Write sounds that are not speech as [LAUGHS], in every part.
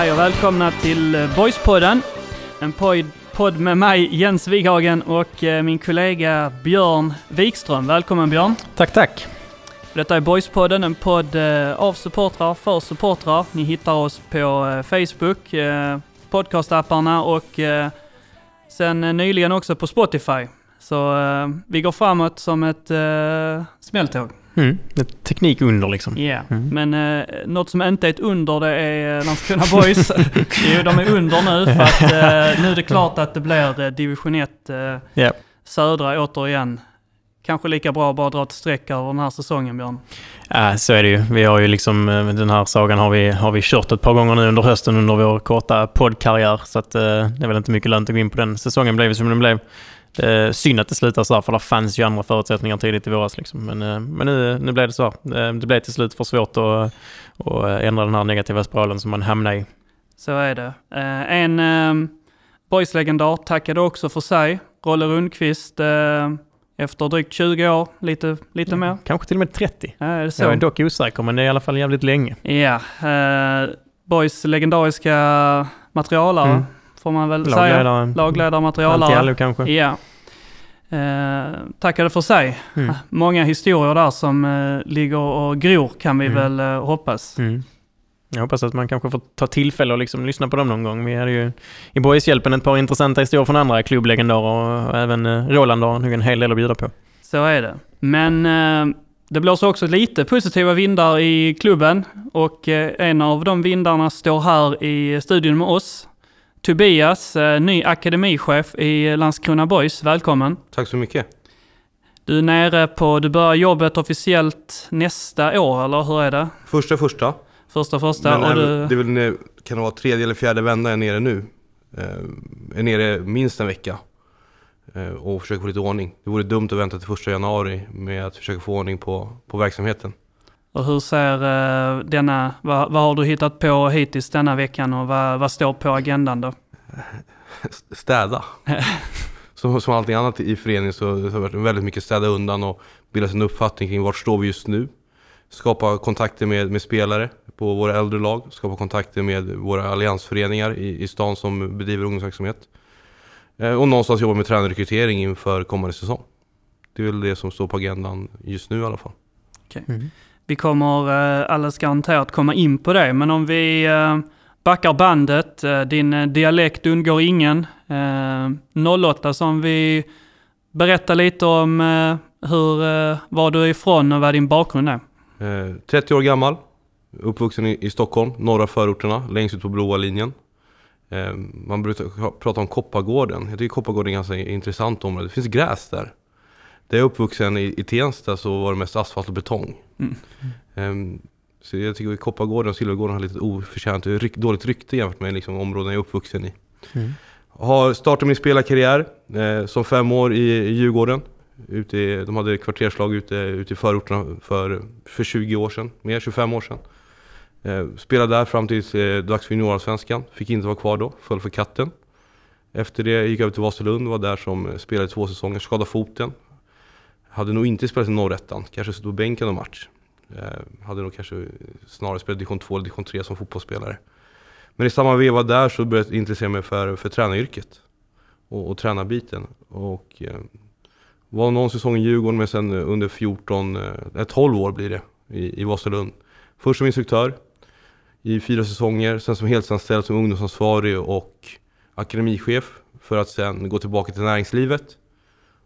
Hej och välkomna till eh, Boyspodden. En podd, med mig Jens Wighagen och eh, min kollega Björn Wikström. Välkommen Björn! Tack, tack! Detta är Boyspodden, en podd eh, av supportrar för supportrar. Ni hittar oss på eh, Facebook, eh, podcastapparna och eh, sen eh, nyligen också på Spotify. Så eh, vi går framåt som ett eh, smälltåg. Mm. Ett teknikunder liksom. Ja, Mm. men eh, något som inte är ett under det är eh, Landskrona Boys. [LAUGHS] jo, de är under nu för att eh, nu är det klart att det blir eh, division 1 eh, Ja. södra återigen. Kanske lika bra att bara dra ett streck över den här säsongen Björn. Ja, så är det ju. Vi har ju liksom, eh, den här sagan har vi, har vi kört ett par gånger nu under hösten under vår korta poddkarriär. Så att, eh, det är väl inte mycket lönt att gå in på den. Säsongen blev som den blev. Är synd att det slutar så här, för det fanns ju andra förutsättningar tidigt i våras. Liksom. Men, eh, men nu, nu blev det så. här. Eh, Det blev till slut för svårt att, att ändra den här negativa spiralen som man hamnade i. Så är det. Eh, en eh, Boys-legendar tackade också för sig. Rolle Rundqvist eh, efter drygt 20 år, lite, lite mer. Kanske till och med 30. Ja, är? Jag är dock osäker, men det är i alla fall jävligt länge. Ja, eh, Boys legendariska materialare Mm. Får man väl säga. Lagledare. Lagledarmaterialare. Allt kanske. Ja. Eh, tackade för sig. Mm. Många historier där som eh, ligger och gror kan vi Mm. väl eh, hoppas. Mm. Jag hoppas att man kanske får ta tillfälle och liksom lyssna på dem någon gång. Vi hade ju i Boyshjälpen ett par intressanta historier från andra klubblegendarer och även eh, Roland har nog en hel del att bjuda på. Så är det. Men eh, det blåser också lite positiva vindar i klubben och eh, en av de vindarna står här i studion med oss. Tobias, eh, ny akademichef i Landskrona Boys. Välkommen! Tack så mycket. Du är nere på, du börjar jobbet officiellt nästa år, eller hur är det? Första första. Första första Men och du... det är väl, nu- kan det vara tredje eller fjärde vända jag är nere nu. Eh, är nere minst en vecka. Eh, och försöker få lite ordning. Det vore dumt att vänta till första januari med att försöka få ordning på, på verksamheten. Och hur ser eh, denna, vad, vad har du hittat på hittills denna veckan och vad, vad står på agendan då? [LAUGHS] Städa. [LAUGHS] som, som allting annat i föreningen så har det varit väldigt mycket städa undan och bilda sig en uppfattning kring vart står vi just nu. Skapa kontakter med, med spelare på våra äldre lag. Skapa kontakter med våra alliansföreningar i, i stan som bedriver ungdomsverksamhet. Eh, och någonstans jobba med tränarrekrytering inför kommande säsong. Det är väl det som står på agendan just nu i alla fall. Vi kommer eh, alldeles garanterat komma in på det, men om vi eh, backar bandet, eh, din dialekt undgår ingen. 08 som vi berättar lite om hur, var du är ifrån och vad din bakgrund är. 30 år gammal, uppvuxen i, Stockholm, norra förorterna, längst ut på blåa linjen. Man brukar prata om Koppargården. Jag tycker Koppargården är ett ganska intressant område. Det finns gräs där. Där jag är uppvuxen i, i Tensta så var det mest asfalt och betong. Mm. Eh, så jag tycker att Koppargården och Silvergården har lite oförtjänt ryk, dåligt rykte jämfört med liksom, områden jag är uppvuxen i. Mm. Har startat min spelarkarriär eh, som fem år i, i Djurgården. Ute i, de hade kvarterslag ute, ute i förorterna för, för 20 år sedan, mer 25 år sedan. Eh, spelade där fram tills eh, dags för juniorallsvenskan, fick inte vara kvar då, föll för katten. Efter det gick jag över till Vasalund, var där som eh, spelade två säsonger, skadade foten. Hade nog inte spelat i norrettan, kanske stod på bänken någon match. Eh, hade nog kanske snarare spelat division 2 eller division 3 som fotbollsspelare. Men i samma veva där så började jag intressera mig för, för tränaryrket och, och tränarbiten. Och eh, var någon säsong i Djurgården men sen under 14, eh, 12 år blir det i, i Vasalund. Först som instruktör i fyra säsonger, sen som heltidsanställd som ungdomsansvarig och akademichef för att sen gå tillbaka till näringslivet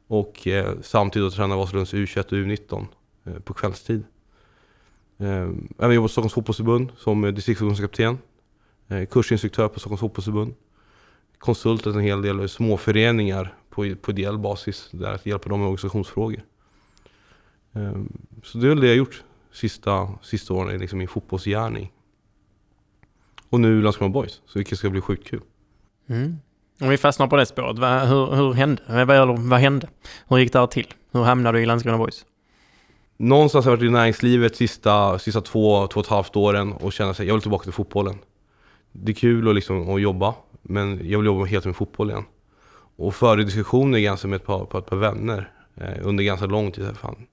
och eh, samtidigt träna Vasalunds U21 och U19 eh, på kvällstid. Eh, även jobbat på Stockholms fotbollsförbund som eh, distriktsförbundskapten, eh, kursinstruktör på Stockholms fotbollsförbund, konsultat en hel del eh, småföreningar på, på ideell basis där att hjälpa dem med organisationsfrågor. Eh, så det är väl det jag har gjort sista, sista åren eh, liksom i liksom min fotbollsgärning. Och nu Landskrona Boys, så vilket ska bli sjukt kul. Mm. Om vi fastnar på det spåret, vad, hur, hur hände? Vad, vad hände? Hur gick det här till? Hur hamnade du i Landskrona Boys? Någonstans har jag varit i näringslivet sista, sista två, två och ett halvt åren och känner att jag vill tillbaka till fotbollen. Det är kul att, liksom, att jobba, men jag vill jobba helt med fotboll igen. Och före diskussioner ganska med ett par, på ett par vänner eh, under ganska lång tid. Fan,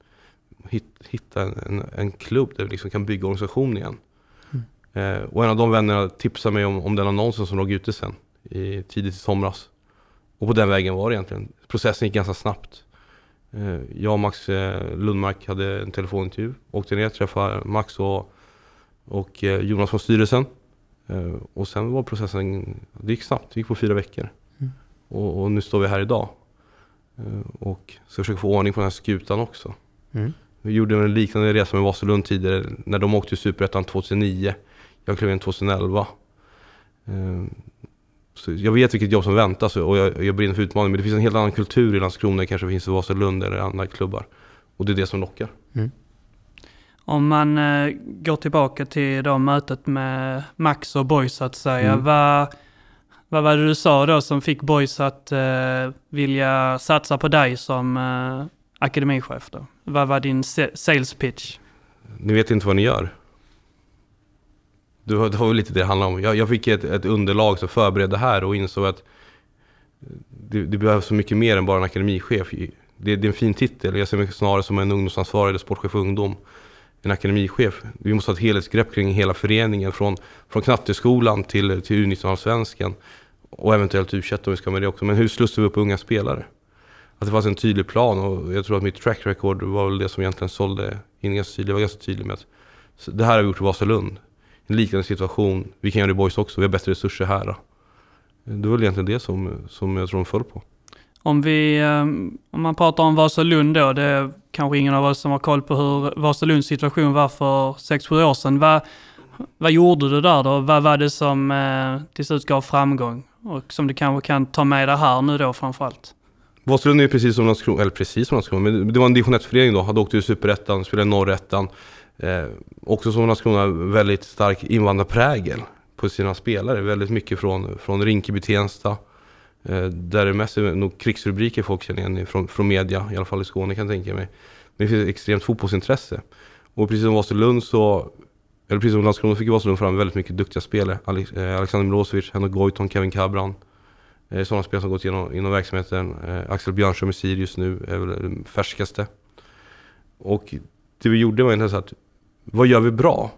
hit, hitta en, en, en klubb där vi liksom kan bygga organisation igen. Mm. Eh, och en av de vännerna tipsade mig om, om den annonsen som låg ute sen, i, tidigt i somras. Och på den vägen var det egentligen. Processen gick ganska snabbt. Eh, jag och Max eh, Lundmark hade en telefonintervju, åkte ner, träffade Max och, och eh, Jonas från styrelsen. Och sen var processen, det gick snabbt, det gick på fyra veckor. Mm. Och, och nu står vi här idag. Och ska försöka få ordning på den här skutan också. Mm. Vi gjorde en liknande resa med Vasalund tidigare när de åkte i Superettan 2009. Jag klev in 2011. Så jag vet vilket jobb som väntas och jag, jag brinner för utmaningen. Men det finns en helt annan kultur i Landskrona än kanske finns i Vasalund eller andra klubbar. Och det är det som lockar. Om man eh, går tillbaka till då mötet med Max och Boys så att säga. Mm. Vad, vad var det du sa då som fick Boys att eh, vilja satsa på dig som eh, akademichef då? Vad var din sales pitch? Ni vet inte vad ni gör. Det var, det var väl lite det det handlade om. Jag, jag fick ett, ett underlag som förberedde här och insåg att det, det behövs så mycket mer än bara en akademichef. Det, det är en fin titel. Jag ser mig snarare som en ungdomsansvarig eller sportchef för ungdom. En akademichef. Vi måste ha ett helhetsgrepp kring hela föreningen. Från, från knatteskolan till, till U19-allsvenskan. Och eventuellt u om vi ska med det också. Men hur slussar vi upp unga spelare? Att det fanns en tydlig plan och jag tror att mitt track record var väl det som egentligen sålde in ganska tydligt. Jag var ganska tydlig med att det här har vi gjort i Vasalund. En liknande situation. Vi kan göra det i Boys också. Vi har bättre resurser här. Det var väl egentligen det som, som jag tror de föll på. Om vi, eh, om man pratar om Vasalund då, det är kanske ingen av oss som har koll på hur Vasalunds situation var för 6-7 år sedan. Vad, vad gjorde du där då? Vad var det som eh, till slut gav framgång? Och som du kanske kan ta med dig här nu då framförallt? Vasalund är ju precis som Landskrona, eller precis som Landskrona, men det var en division 1-förening då. Hade åkt ur Superettan, spelade i Norrettan. Eh, också som Landskrona, väldigt stark invandrarprägel på sina spelare. Väldigt mycket från, från Rinkeby, Tensta. Eh, där det mest är nog krigsrubriker folk känner igen från, från media, i alla fall i Skåne kan jag tänka mig. Men det finns ett extremt fotbollsintresse. Och precis som Vasalund så, eller precis som Landskrona fick Vasalund fram väldigt mycket duktiga spelare. Alex, eh, Alexander Milosevic, Henrik Goitom, Kevin Cabran. Eh, Sådana spelare som gått igenom, inom verksamheten. Eh, Axel Björnström i Sirius nu är väl den färskaste. Och det vi gjorde var egentligen så att, vad gör vi bra?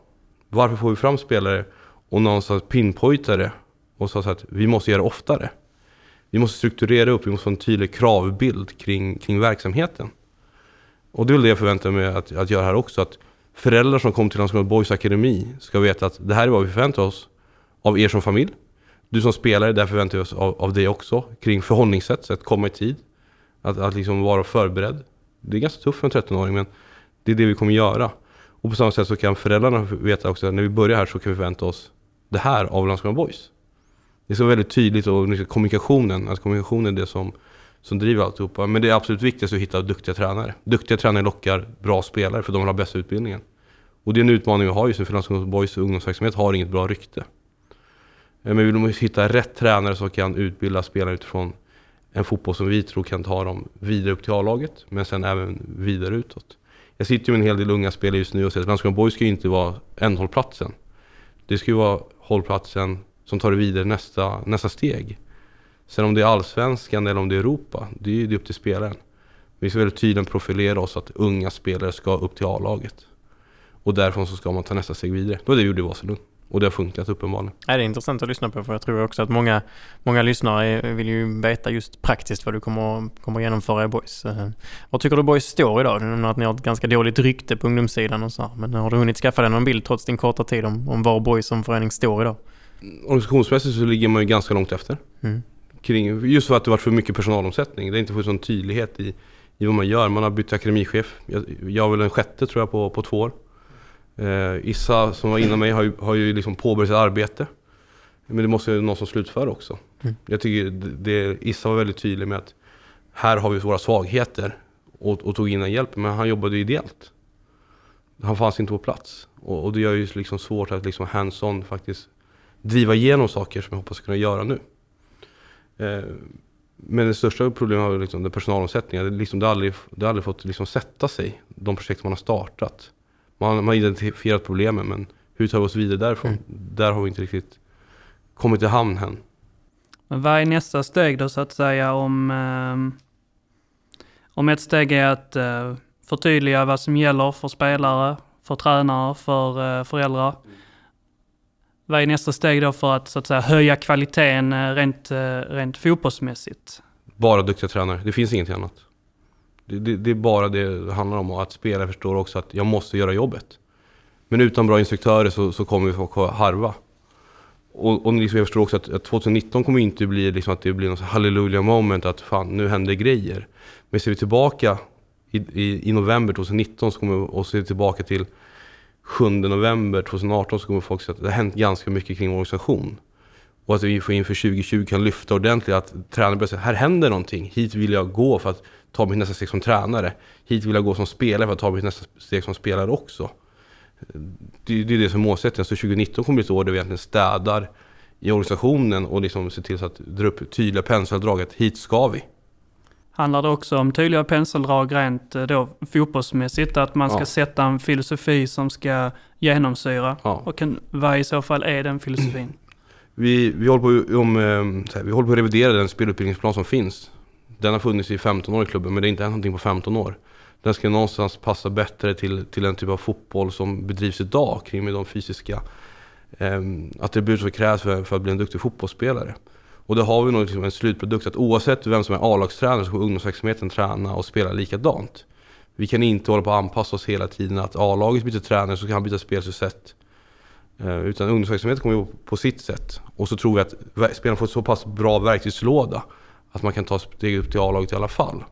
Varför får vi fram spelare? Och någonstans pinpointa det och sa så att vi måste göra det oftare. Vi måste strukturera upp, vi måste få en tydlig kravbild kring, kring verksamheten. Och det är väl det jag förväntar mig att, att göra här också. Att föräldrar som kommer till Landskrona Boys Akademi ska veta att det här är vad vi förväntar oss av er som familj. Du som spelare, där förväntar vi oss av, av dig också. Kring förhållningssätt, att komma i tid. Att, att liksom vara förberedd. Det är ganska tufft för en 13-åring men det är det vi kommer göra. Och på samma sätt så kan föräldrarna veta också att när vi börjar här så kan vi förvänta oss det här av Landskrona Boys. Det är så väldigt tydligt och liksom kommunikationen, att kommunikationen är det som, som driver alltihopa. Men det är absolut viktigast att hitta duktiga tränare. Duktiga tränare lockar bra spelare för de vill ha bästa utbildningen. Och det är en utmaning vi har just nu för Landskrona Boys ungdomsverksamhet har inget bra rykte. Eh, men vi vill hitta rätt tränare som kan utbilda spelare utifrån en fotboll som vi tror kan ta dem vidare upp till A-laget, men sen även vidare utåt. Jag sitter ju med en hel del unga spelare just nu och säger att Landskrona Boys ska ju inte vara ändhållplatsen. Det ska ju vara hållplatsen som tar det vidare nästa, nästa steg. Sen om det är allsvenskan eller om det är Europa, det är ju det är upp till spelaren. Vi ska väldigt tydligt profilera oss att unga spelare ska upp till A-laget. Och därifrån så ska man ta nästa steg vidare. Det var det vi gjorde i Vasalund. Och det har funkat uppenbarligen. Ja, det är intressant att lyssna på för jag tror också att många, många lyssnare vill ju veta just praktiskt vad du kommer, kommer genomföra i Boys. Eh, Var tycker du Boys står idag? Du nämner att ni har ett ganska dåligt rykte på ungdomssidan och så. här, Men har du hunnit skaffa dig någon bild trots din korta tid om, om var Boys som förening står idag? Organisationsmässigt så ligger man ju ganska långt efter. Mm. Kring, just för att det varit för mycket personalomsättning. Det är inte fått sån tydlighet i, i vad man gör. Man har bytt akademichef. Jag, jag är väl den sjätte tror jag på, på två år. Eh, Issa som var innan mig har ju, har ju liksom påbörjat sitt arbete. Men det måste ju någon som slutför också. Mm. Jag tycker det, Issa var väldigt tydlig med att här har vi våra svagheter och, och tog in den hjälpen. Men han jobbade ju ideellt. Han fanns inte på plats. Och, och det gör ju liksom svårt att liksom hands-on faktiskt driva igenom saker som jag hoppas kunna göra nu. Eh, men det största problemet har liksom den personalomsättningen. Det, liksom, det, har aldrig, det har aldrig fått liksom sätta sig, de projekt man har startat. Man, man har identifierat problemen men hur tar vi oss vidare därifrån? Mm. Där har vi inte riktigt kommit i hamn än. Men vad är nästa steg då så att säga om, eh, om ett steg är att eh, förtydliga vad som gäller för spelare, för tränare, för eh, föräldrar. vad är nästa steg då för att så att säga höja kvaliteten eh, rent, eh, rent fotbollsmässigt? Bara duktiga tränare, det finns ingenting annat. Det, det, det är bara det det handlar om och att spelare förstår också att jag måste göra jobbet. Men utan bra instruktörer så, så kommer vi få harva. Och, och liksom jag förstår också att, att 2019 kommer inte bli liksom att det blir något halleluja moment att fan nu händer grejer. Men ser vi tillbaka i, i, i november 2019 så kommer och ser tillbaka till 7 november 2018 så kommer folk säga att det har hänt ganska mycket kring vår organisation. Och att vi inför 2020 kan lyfta ordentligt att tränaren börjar säga här händer någonting, hit vill jag gå för att ta mitt nästa steg som tränare. Hit vill jag gå som spelare för att ta mitt nästa steg som spelare också. Det, det är det som är målsättningen. Så 2019 kommer bli ett år där vi egentligen städar i organisationen och liksom ser till så att dra upp tydliga penseldrag att hit ska vi. Handlar det också om tydliga penseldrag rent eh, då fotbollsmässigt? Att man ska Ja. sätta en filosofi som ska genomsyra? Ja. Och kan, vad i så fall är den filosofin? Vi, vi, håller på, om, eh, här, vi håller på att revidera den spelutbildningsplan som finns. Den har funnits i 15 år i klubben men det är inte hänt någonting på 15 år. Den ska någonstans passa bättre till, till den typ av fotboll som bedrivs idag kring med de fysiska eh, attribut som krävs för, för att bli en duktig fotbollsspelare. Och då har vi nog liksom en slutprodukt att oavsett vem som är A-lagstränare så kommer ungdomsverksamheten träna och spela likadant. Vi kan inte hålla på att anpassa oss hela tiden att A-laget byter tränare så kan han byta spelsätt. Eh, Utan ungdomsverksamheten kommer på sitt sätt. Och så tror vi att spelarna får så pass bra verktygslåda att man kan ta steg upp till A-laget i alla fall.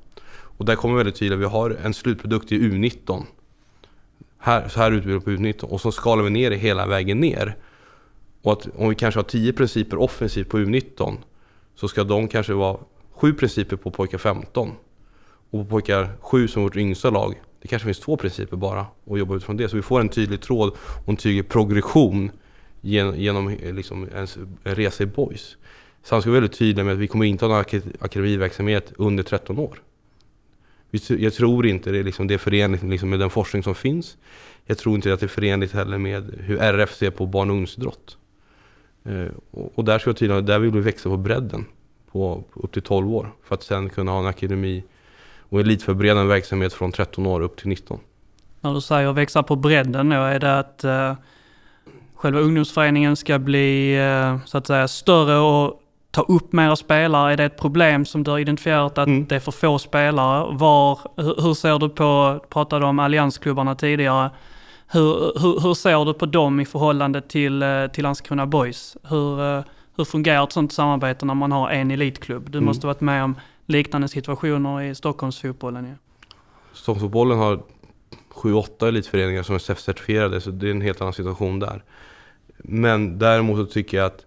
Och där kommer väldigt tydligt, vi har en slutprodukt i U19. Här, så här utbildar vi på U19 och så skalar vi ner det hela vägen ner. Och att om vi kanske har 10 principer offensivt på U19 så ska de kanske vara 7 principer på pojkar 15. Och på pojkar 7 som är vårt yngsta lag, det kanske finns två principer bara och jobba utifrån det. Så vi får en tydlig tråd och en tydlig progression genom, genom liksom en resa i boys. Sen ska vi vara väldigt tydliga med att vi kommer inte ha någon ak- akademiverksamhet under 13 år. Jag tror inte det är, liksom, det är förenligt liksom med den forskning som finns. Jag tror inte att det är förenligt heller med hur RF ser på barn och ungdomsidrott. Eh, och, där ska jag tydliga, där vill vi växa på bredden på, på upp till 12 år. För att sen kunna ha en akademi och elitförberedande verksamhet från 13 år upp till 19. När du säger växa på bredden då, är det att eh, själva ungdomsföreningen ska bli eh, så att säga större och ta upp mera spelare? Är det ett problem som du har identifierat att Mm. det är för få spelare? Var, hur, hur ser du på, pratade om alliansklubbarna tidigare, hur, hur, hur ser du på dem i förhållande till, eh, till Landskrona Boys? Hur, eh, hur fungerar ett sånt samarbete när man har en elitklubb? Du Mm. måste varit med om liknande situationer i Stockholmsfotbollen ju. Stockholmsfotbollen har 7-8 elitföreningar som är CEF-certifierade så det är en helt annan situation där. Men däremot så tycker jag att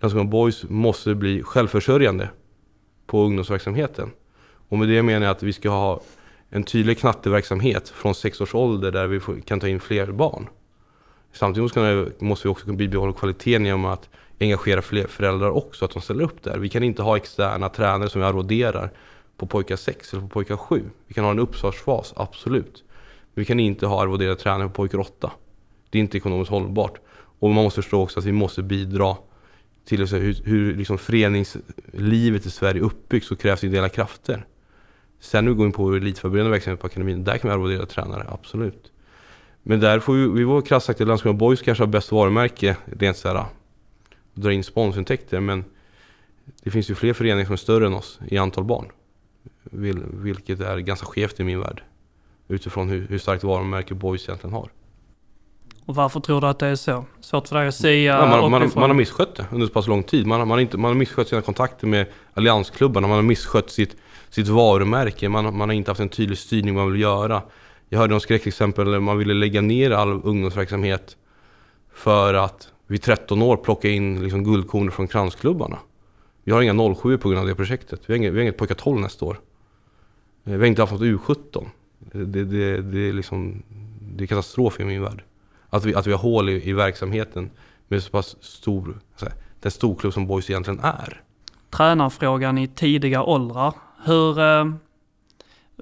Landskrona Boys måste bli självförsörjande på ungdomsverksamheten. Och med det menar jag att vi ska ha en tydlig knatteverksamhet från sex års ålder där vi kan ta in fler barn. Samtidigt måste vi- måste vi också kunna bibehålla kvaliteten genom att engagera fler föräldrar också, att de ställer upp där. Vi kan inte ha externa tränare som vi arvoderar på pojkar 6 eller på pojkar 7. Vi kan ha en uppstartsfas, absolut. Men vi kan inte ha arvoderade tränare på pojkar 8. Det är inte ekonomiskt hållbart. Och man måste förstå också att vi måste bidra till så hur, hur liksom föreningslivet i Sverige är uppbyggt så krävs ideella krafter. Sen går vi går in på elitförberedande verksamhet på akademin, där kan vi arvodera tränare, absolut. Men där får vi, vi var krasst sagt att Landskrona Boys kanske har bäst varumärke rent såhär, dra in sponsorintäkter men det finns ju fler föreningar som är större än oss i antal barn. Vil, vilket är ganska skevt i min värld. Utifrån hur, hur starkt varumärke Boys egentligen har. Och varför tror du att det är så? Svårt för dig att säga Ja, man, man, man har misskött det under så pass lång tid. Man, har- man, har inte, man har misskött sina kontakter med alliansklubbarna. Man har misskött sitt, sitt varumärke. Man, har- man har inte haft en tydlig styrning vad man vill göra. Jag hörde om skräckexempel där man ville lägga ner all ungdomsverksamhet för att vid 13 år plocka in liksom guldkorn från kransklubbarna. Vi har inga 07 på grund av det projektet. Vi har inget, vi har inget pojkar 12 nästa år. Eh, Vi har inte haft något U17. Det, det, det, det, är liksom, det är katastrof i min värld. Att vi, att vi har hål i, i verksamheten med så pass stor, så här, den storklubb som Boys egentligen är. Tränarfrågan i tidiga åldrar. Hur... Eh,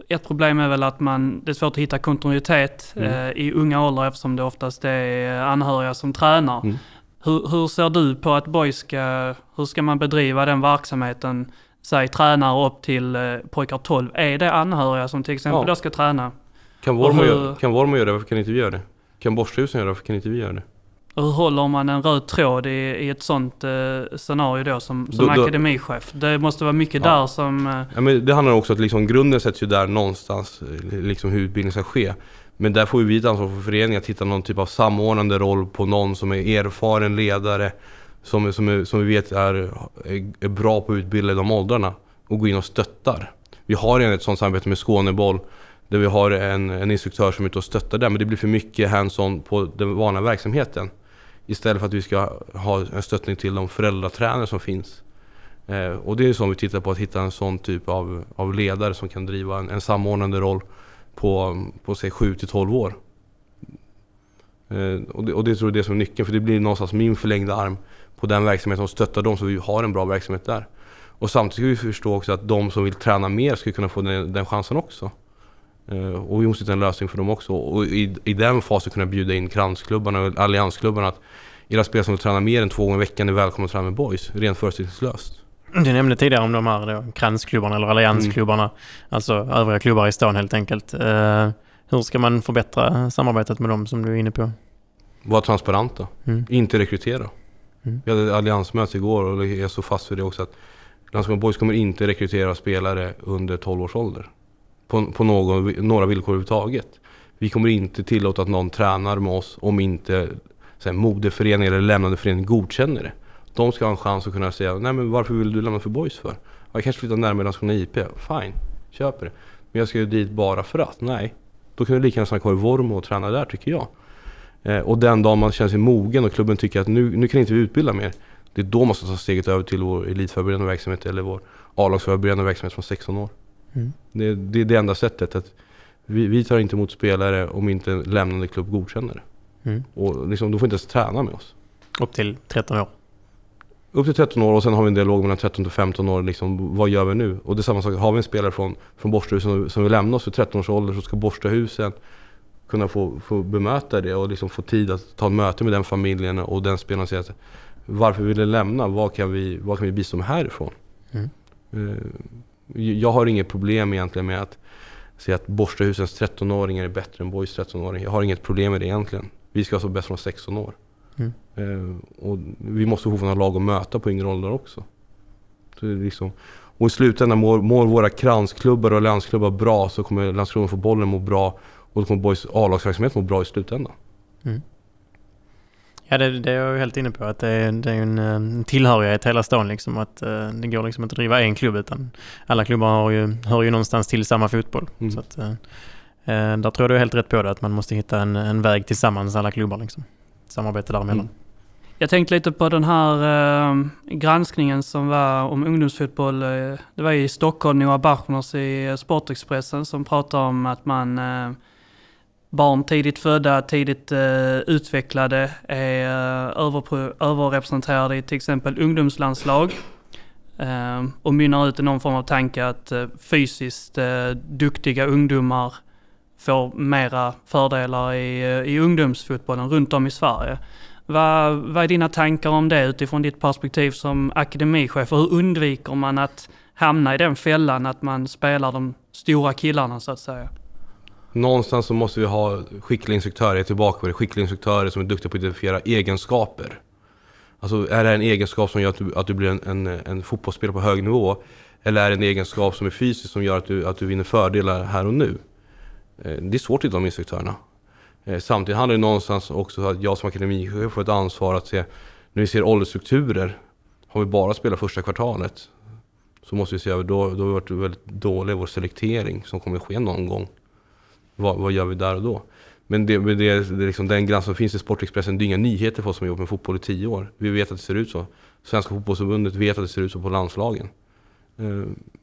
ett problem är väl att man, det är svårt att hitta kontinuitet Mm. eh, i unga åldrar eftersom det oftast är anhöriga som tränar. Mm. Hur, hur ser du på att boys ska, hur ska man bedriva den verksamheten? Säg tränare upp till eh, pojkar 12. Är det anhöriga som till exempel Ja. då ska träna? Kan Vormo hur- göra, kan Vormo göra det, varför kan inte vi göra det? Kan Borsthusen göra det, varför kan inte vi göra det? hur håller man en röd tråd i, i ett sånt eh, scenario då som, som Då- då- akademichef? Det måste vara mycket Ja. där som... Eh, Ja, men det handlar också om att liksom, grunden sätts ju där någonstans, eh, liksom hur utbildningen ska ske. Men där får ju vi ett ansvar för föreningen att hitta någon typ av samordnande roll på någon som är erfaren ledare, som, som, som vi vet är, är, är bra på att utbilda i de åldrarna och gå in och stöttar. Vi har redan ett sådant samarbete med Skåneboll där vi har en, en instruktör som är ute och stöttar där men det blir för mycket hands-on på den vanliga verksamheten. Istället för att vi ska ha en stöttning till de föräldratränare som finns. Eh, och det är så vi tittar på att hitta en sån typ av, av ledare som kan driva en, en samordnande roll på, på säg 7 till 12 år. Eh, och, det, och det tror jag är det som är nyckeln för det blir någonstans min förlängda arm på den verksamheten och stöttar dem så vi har en bra verksamhet där. Och samtidigt ska vi förstå också att de som vill träna mer ska kunna få den, den chansen också. Eh, och vi måste hitta en lösning för dem också. Och i, i den fasen kunna bjuda in kransklubbarna och alliansklubbarna att era spelare som vill träna mer än två gånger i veckan är välkomna att träna med boys, rent förutsättningslöst. Du nämnde tidigare om de här då, kransklubbarna eller alliansklubbarna. Alltså övriga klubbar i stan helt enkelt. Eh, hur ska man förbättra samarbetet med dem som du är inne på? Var transparenta, Mm. inte rekrytera. Mm. Vi hade alliansmöte igår och jag är så fast vid det också att Landskrona Boys kommer inte rekrytera spelare under 12 års ålder. På, på någon, några villkor överhuvudtaget. Vi kommer inte tillåta att någon tränar med oss om inte så här, moderförening eller lämnande förening godkänner det. De ska ha en chans att kunna säga, nej men varför vill du lämna för Boys för? Jag kanske flyttar närmare Landskrona IP. Fine, köper det. Men jag ska ju dit bara för att? Nej. Då kan du lika gärna stanna kvar i Vormo och träna där tycker jag. Eh, och den dag man känner sig mogen och klubben tycker att nu, nu kan inte vi utbilda mer. Det är då man ska ta steget över till vår elitförberedande verksamhet eller vår A-lagsförberedande verksamhet från 16 år. Mm. Det, det är det enda sättet. att vi, vi tar inte emot spelare om inte en lämnande klubb godkänner det. Mm. Och liksom, då får inte ens träna med oss. Upp till 13 år. Upp till 13 år och sen har vi en dialog mellan 13 till 15 år. Liksom, vad gör vi nu? Och det är samma sak. Har vi en spelare från, från Borstahusen som, som vill lämna oss vid 13 års ålder så ska Borstahusen kunna få, få bemöta det och liksom få tid att ta ett möte med den familjen och den spelaren och säga varför vill du lämna? Vad kan vi, vad kan vi bistå med härifrån? Mm. Jag har inget problem egentligen med att säga att Borstahusens 13-åringar är bättre än Boys 13-åringar. Jag har inget problem med det egentligen. Vi ska vara så bäst från 16 år. Mm. Eh, och vi måste fortfarande ha lag att möta på yngre åldrar också. Så liksom, och i slutändan mår, mår våra kransklubbar och landsklubbar bra så kommer Landskrona få bollen må bra och då kommer Boys A-lagsverksamhet må bra i slutändan. Ja, det, det är jag ju helt inne på. Att det, är- det är en, eh, tillhörighet hela stan liksom. Att eh, det går liksom inte att driva en klubb utan alla klubbar har ju, hör ju någonstans till samma fotboll. Mm. Så att, eh, där tror jag du är helt rätt på det. Att man måste hitta en, en väg tillsammans alla klubbar liksom. Samarbete däremellan. Mm. Jag tänkte lite på den här eh, granskningen som var om ungdomsfotboll. Det var i Stockholm, Noah Bachmers i Sportexpressen som pratade om att man barn tidigt födda, tidigt eh, utvecklade är eh, överpro- överrepresenterade i till exempel ungdomslandslag. Eh, och mynnar ut i någon form av tanke att eh, fysiskt eh, duktiga ungdomar får mera fördelar i, eh, i ungdomsfotbollen runt om i Sverige. Vad, vad är dina tankar om det utifrån ditt perspektiv som akademichef? Och hur undviker man att hamna i den fällan att man spelar de stora killarna så att säga? Någonstans så måste vi ha skickliga instruktörer, jag är tillbaka på det, skickliga instruktörer som är duktiga på att identifiera egenskaper. Alltså är det en egenskap som gör att du, att du blir en, en, en fotbollsspelare på hög nivå? Eller är det en egenskap som är fysisk som gör att du, att du vinner fördelar här och nu? Eh, det är svårt att hitta de instruktörerna. Eh, samtidigt handlar det någonstans också om att jag som akademichef får ett ansvar att se, när vi ser åldersstrukturer, har vi bara spelat första kvartalet så måste vi se över, då, då har vi varit väldigt dåliga i vår selektering som kommer att ske någon gång. Vad, vad gör vi där och då? Men det, det, det liksom den granskning som finns i Sportexpressen, det är inga nyheter för oss som har jobbat med fotboll i tio år. Vi vet att det ser ut så. Svenska fotbollsförbundet vet att det ser ut så på landslagen. Eh,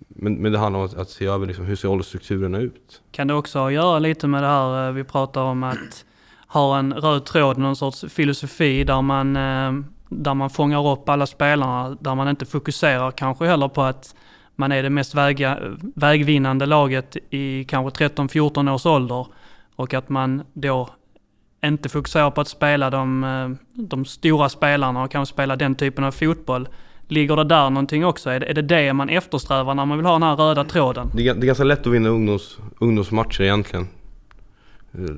men, men det handlar om att, att se över liksom, hur ser åldersstrukturerna ut. Kan det också ha att göra lite med det här eh, vi pratar om att ha en röd tråd, någon sorts filosofi där man, eh, där man fångar upp alla spelarna, där man inte fokuserar kanske heller på att man är det mest väga, vägvinnande laget i kanske 13-14 års ålder och att man då inte fokuserar på att spela de, eh, de stora spelarna och kanske spela den typen av fotboll. Ligger det där någonting också? Är det, är det det man eftersträvar när man vill ha den här röda tråden? Det är, det är ganska lätt att vinna ungdoms, ungdomsmatcher egentligen.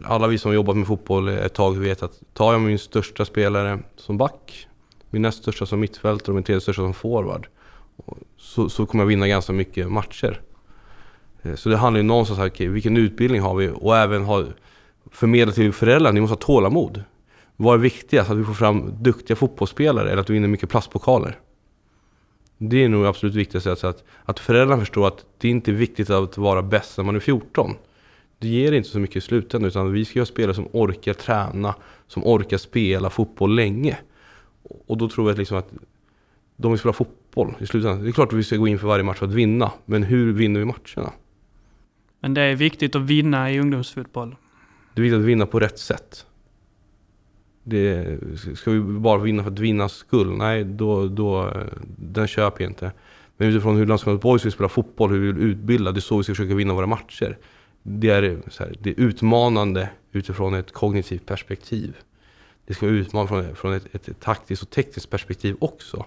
Alla vi som har jobbat med fotboll ett tag vet att tar jag min största spelare som back, min näst största som mittfältare och min tredje största som forward så, så kommer jag vinna ganska mycket matcher. Eh, så det handlar ju någonstans om okay, vilken utbildning har vi och även ha, förmedla till föräldrarna, ni måste ha tålamod. Vad är viktigast? Att vi får fram duktiga fotbollsspelare eller att vi vinner mycket plastpokaler? Det är nog absolut viktigast att, alltså att, att föräldrarna förstår att det inte är viktigt att vara bäst när man är 14. Det ger inte så mycket i slutändan utan vi ska ha spelare som orkar träna, som orkar spela fotboll länge. Och då tror jag liksom att de vill spela fotboll i slutändan. Det är klart att vi ska gå in för varje match för att vinna, men hur vinner vi matcherna? Men det är viktigt att vinna i ungdomsfotboll. Det är viktigt att vinna på rätt sätt. Det, ska vi bara vinna för att vinnas skull? Nej, då, då, den köper jag inte. Men utifrån hur Landskrona Boys vill spela fotboll, hur vi vill utbilda, det är så vi ska försöka vinna våra matcher. Det är, här, det är utmanande utifrån ett kognitivt perspektiv. Det ska vara utmanande från, från ett, ett taktiskt och tekniskt perspektiv också.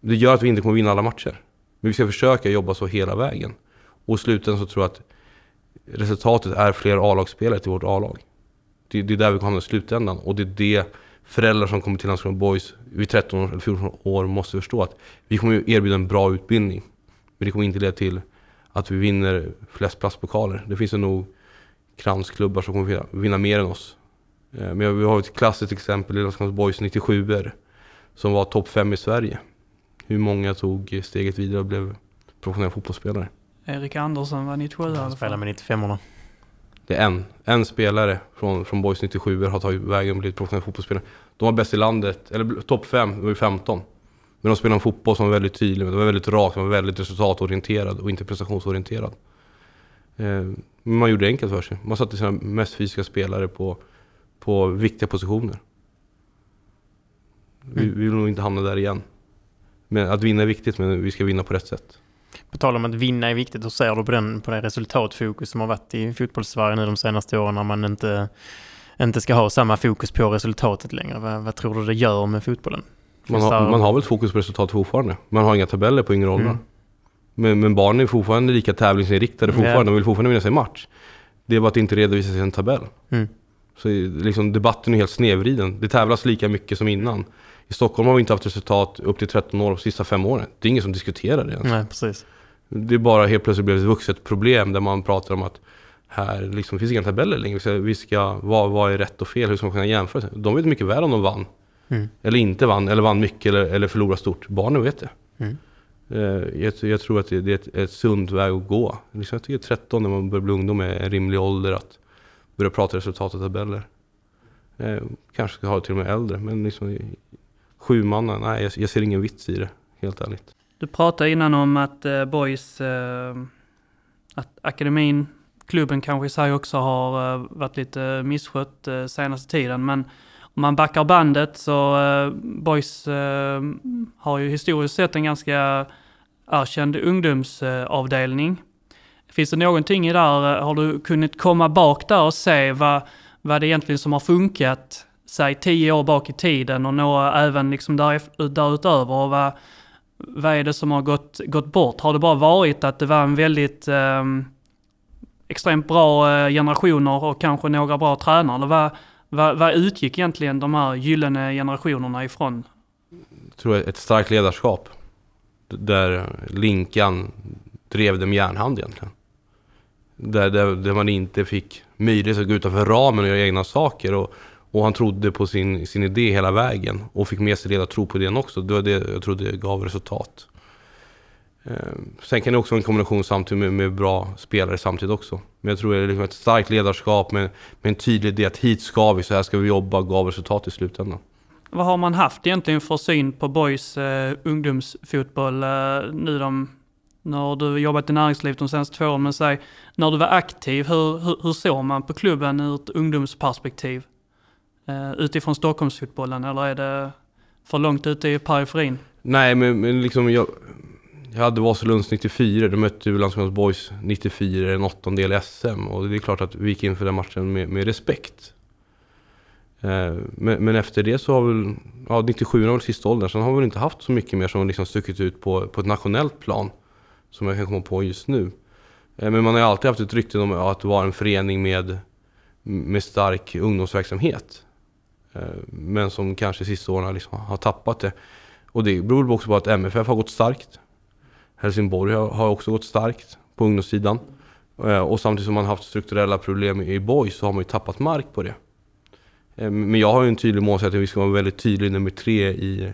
Det gör att vi inte kommer vinna alla matcher. Men vi ska försöka jobba så hela vägen. Och i slutändan så tror jag att resultatet är fler A-lagsspelare till vårt A-lag. Det, det, är där vi kommer hamna i slutändan. Och det är det föräldrar som kommer till Landskrona Boys vid 13 eller 14 år måste förstå. Att vi kommer erbjuda en bra utbildning. Men det kommer inte leda till att vi vinner flest plastpokaler. Det finns nog kransklubbar som kommer vinna mer än oss. Eh, men vi har ett klassiskt exempel i Landskrona Boys 97 er som var topp 5 i Sverige. Hur många tog steget vidare och blev professionella fotbollsspelare? Erik Andersson var 97 Han spelade med 95orna. Det är en, en spelare från, från Boys 97 har tagit vägen och blivit professionell fotbollsspelare. De var bäst i landet, eller topp 5, det var ju 15. Men de spelade en fotboll som var väldigt tydlig, det var väldigt rak, det var väldigt resultatorienterad och inte prestationsorienterad. Eh, man gjorde det enkelt för sig. Man satte sina mest fysiska spelare på, på viktiga positioner. Vi, mm. vi vill nog inte hamna där igen. Men att vinna är viktigt, men vi ska vinna på rätt sätt. På tal om att vinna är viktigt, hur ser du på, den, på det resultatfokus som har varit i fotbollssverige nu de senaste åren när man inte, inte ska ha samma fokus på resultatet längre? Vad, vad tror du det gör med fotbollen? Man har, man har väl fokus på resultat fortfarande. Man har inga tabeller på yngre åldrar. Mm. Men, men barnen är fortfarande lika tävlingsinriktade fortfarande. Yeah. De vill fortfarande vinna sig match. Det är bara att det inte redovisas i en tabell. Mm. Så liksom, debatten är helt snedvriden. Det tävlas lika mycket som innan. I Stockholm har vi inte haft resultat upp till 13 år de sista fem åren. Det är ingen som diskuterar det ens. Nej, precis. Det är bara helt plötsligt blivit ett vuxet problem där man pratar om att här liksom, finns inga tabeller längre. Vi ska, vi ska vad, vad är rätt och fel? Hur ska man kunna jämföra? De vet mycket väl om de vann. Mm. Eller inte vann, eller vann mycket eller, eller förlorade stort. Barnen vet det. Mm. Uh, jag, jag, tror att det, det är ett, ett sund väg att gå. Liksom, jag tycker 13 när man börjar bli ungdom är en rimlig ålder att börja prata resultat och tabeller. Uh, kanske ska ha det till och med äldre, men liksom, sju manna, nej jag, jag, ser ingen vits i det, helt ärligt. Du pratade innan om att eh, Boys, eh, att akademin, klubben kanske i sig också har eh, varit lite misskött eh, senaste tiden, men om man backar bandet så eh, Boys eh, har ju historiskt sett en ganska erkänd ungdomsavdelning. Finns det någonting i där, har du kunnat komma bak där och se vad, vad det egentligen som har funkat säg tio år bak i tiden och nå även liksom där, därutöver. Och vad, vad är det som har gått, gått bort? Har det bara varit att det var en väldigt eh, extremt bra eh, generationer och kanske några bra tränare? Vad, vad, vad utgick egentligen de här gyllene generationerna ifrån? Jag tror ett starkt ledarskap. Där Linkan drev det med järnhand egentligen. Där, där, där man inte fick möjlighet att gå utanför ramen och göra egna saker. Och, och han trodde på sin, sin idé hela vägen och fick med sig det att tro på den också. Det var det jag trodde gav resultat. Ehm, sen kan det också vara en kombination samtidigt med, med, bra spelare samtidigt också. Men jag tror det är liksom ett starkt ledarskap med, med en tydlig idé att hit ska vi, så här ska vi jobba, gav resultat i slutändan. Vad har man haft egentligen för syn på boys eh, ungdomsfotboll eh, nu de när du jobbat i näringslivet de senaste två åren, men säg när du var aktiv, hur, hur, hur såg man på klubben ur ett ungdomsperspektiv? Eh, utifrån Stockholmsfotbollen eller är det för långt ute i periferin? Nej, men, men liksom jag, jag hade Vasalunds 94, då mötte vi Landskrona Boys 94, en åttondel i SM. Och det är klart att vi gick in för den matchen med, med respekt. Eh, men, men, efter det så har väl, ja 97 var väl sista åldern, sen har vi väl inte haft så mycket mer som liksom stuckit ut på, på ett nationellt plan. Som jag kan komma på just nu. Eh, men man har ju alltid haft ett rykte om att vara en förening med med stark ungdomsverksamhet. Eh, men som kanske sista åren liksom har tappat det. Och det beror också på att MFF har gått starkt. Helsingborg har också gått starkt på ungdomssidan. Eh, och samtidigt som man haft strukturella problem i Boys så har man ju tappat mark på det. Eh, men jag har ju en tydlig målsättning, vi ska vara väldigt tydlig nummer tre i,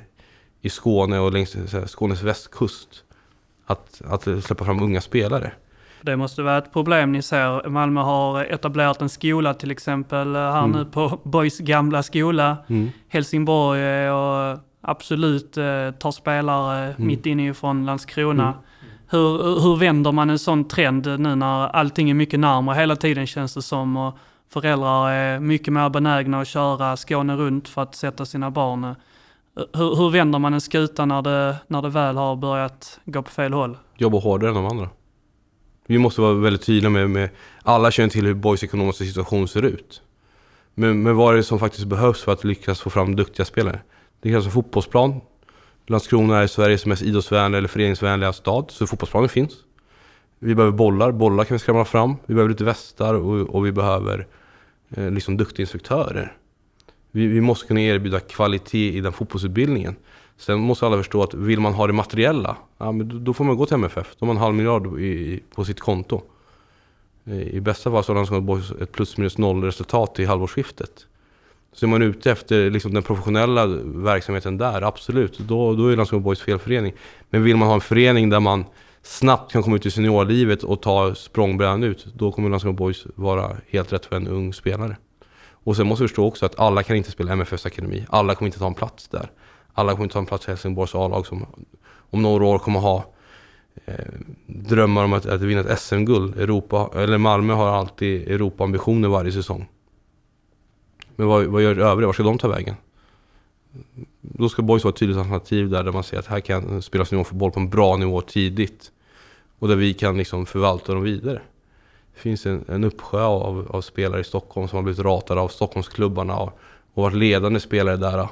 i Skåne och längs Skånes västkust. Att, att släppa fram unga spelare. Det måste vara ett problem ni ser. Malmö har etablerat en skola till exempel här mm. nu på Boys gamla skola. Mm. Helsingborg och absolut eh, tar spelare mm. mitt inifrån Landskrona. Mm. Hur, hur vänder man en sån trend nu när allting är mycket närmare hela tiden känns det som. Och föräldrar är mycket mer benägna att köra Skåne runt för att sätta sina barn. Hur, hur vänder man en skuta när det, när det väl har börjat gå på fel håll? Jobba hårdare än de andra. Vi måste vara väldigt tydliga med, med alla känner till hur Boys ekonomiska situation ser ut. Men, men vad är det som faktiskt behövs för att lyckas få fram duktiga spelare? Det krävs en fotbollsplan. Landskrona är Sveriges mest idrottsvänliga eller föreningsvänliga stad, så fotbollsplanen finns. Vi behöver bollar, bollar kan vi skramla fram. Vi behöver lite västar och, och vi behöver eh, liksom duktiga instruktörer. Vi, vi, måste kunna erbjuda kvalitet i den fotbollsutbildningen. Sen måste alla förstå att vill man ha det materiella, ja, men då får man gå till MFF. Då har man en halv miljard i, på sitt konto. I bästa fall så har Landskrona ett plus minus noll resultat i halvårsskiftet. Så är man ute efter liksom den professionella verksamheten där, absolut, då, då är Landskrona Boys fel förening. Men vill man ha en förening där man snabbt kan komma ut i seniorlivet och ta språngbrädan ut, då kommer Landskrona Boys vara helt rätt för en ung spelare. Och sen måste vi förstå också att alla kan inte spela MFFs akademi. Alla kommer inte ta en plats där. Alla kommer inte ta en plats i Helsingborgs A-lag som om några år kommer ha eh, drömmar om att, att vinna ett SM-guld. Europa, eller Malmö har alltid Europa-ambitioner varje säsong. Men vad, vad gör övriga? Var ska de ta vägen? Då ska Boys vara ett tydligt alternativ där, där man ser att här kan spelas nivåfotboll på en bra nivå tidigt. Och där vi kan liksom förvalta dem vidare. Det finns en, en uppsjö av, av, spelare i Stockholm som har blivit ratade av Stockholmsklubbarna och, och varit ledande spelare där.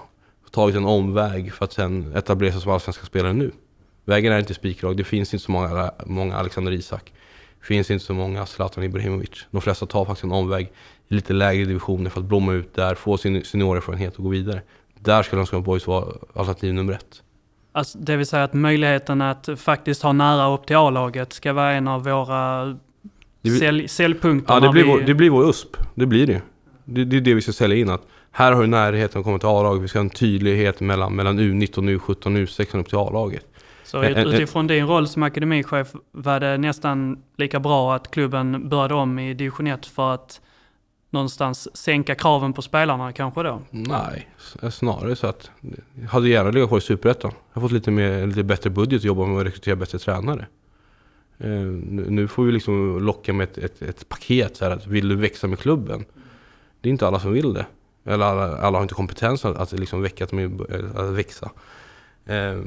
Tagit en omväg för att sen etablera sig som allsvenska spelare nu. Vägen är inte spikrak. Det finns inte så många, många Alexander Isak. Det finns inte så många Zlatan Ibrahimovic. De flesta tar faktiskt en omväg i lite lägre divisioner för att blomma ut där, få sin seniorerfarenhet och gå vidare. Där skulle Landskrona Boys vara alternativ nummer ett. Alltså, det vill säga att möjligheten att faktiskt ha nära upp till A-laget ska vara en av våra blir, säljpunkter? Ja, det blir, vi... vår, det blir vår USP. Det blir det. det. Det är det vi ska sälja in. Att här har du närheten att komma till A-laget. Vi ska ha en tydlighet mellan, mellan U19, U17 och U16 upp till A-laget. Så utifrån din roll som akademichef var det nästan lika bra att klubben började om i division 1 för att någonstans sänka kraven på spelarna kanske då? Nej, snarare så att jag hade gärna legat kvar i Superettan. Jag har fått lite, mer, lite bättre budget att jobba med att rekrytera bättre tränare. Eh, nu får vi liksom locka med ett, ett, ett paket så här att vill du växa med klubben? Det är inte alla som vill det. Eller alla, alla har inte kompetens att, att liksom väcka, eh, att växa. Eh,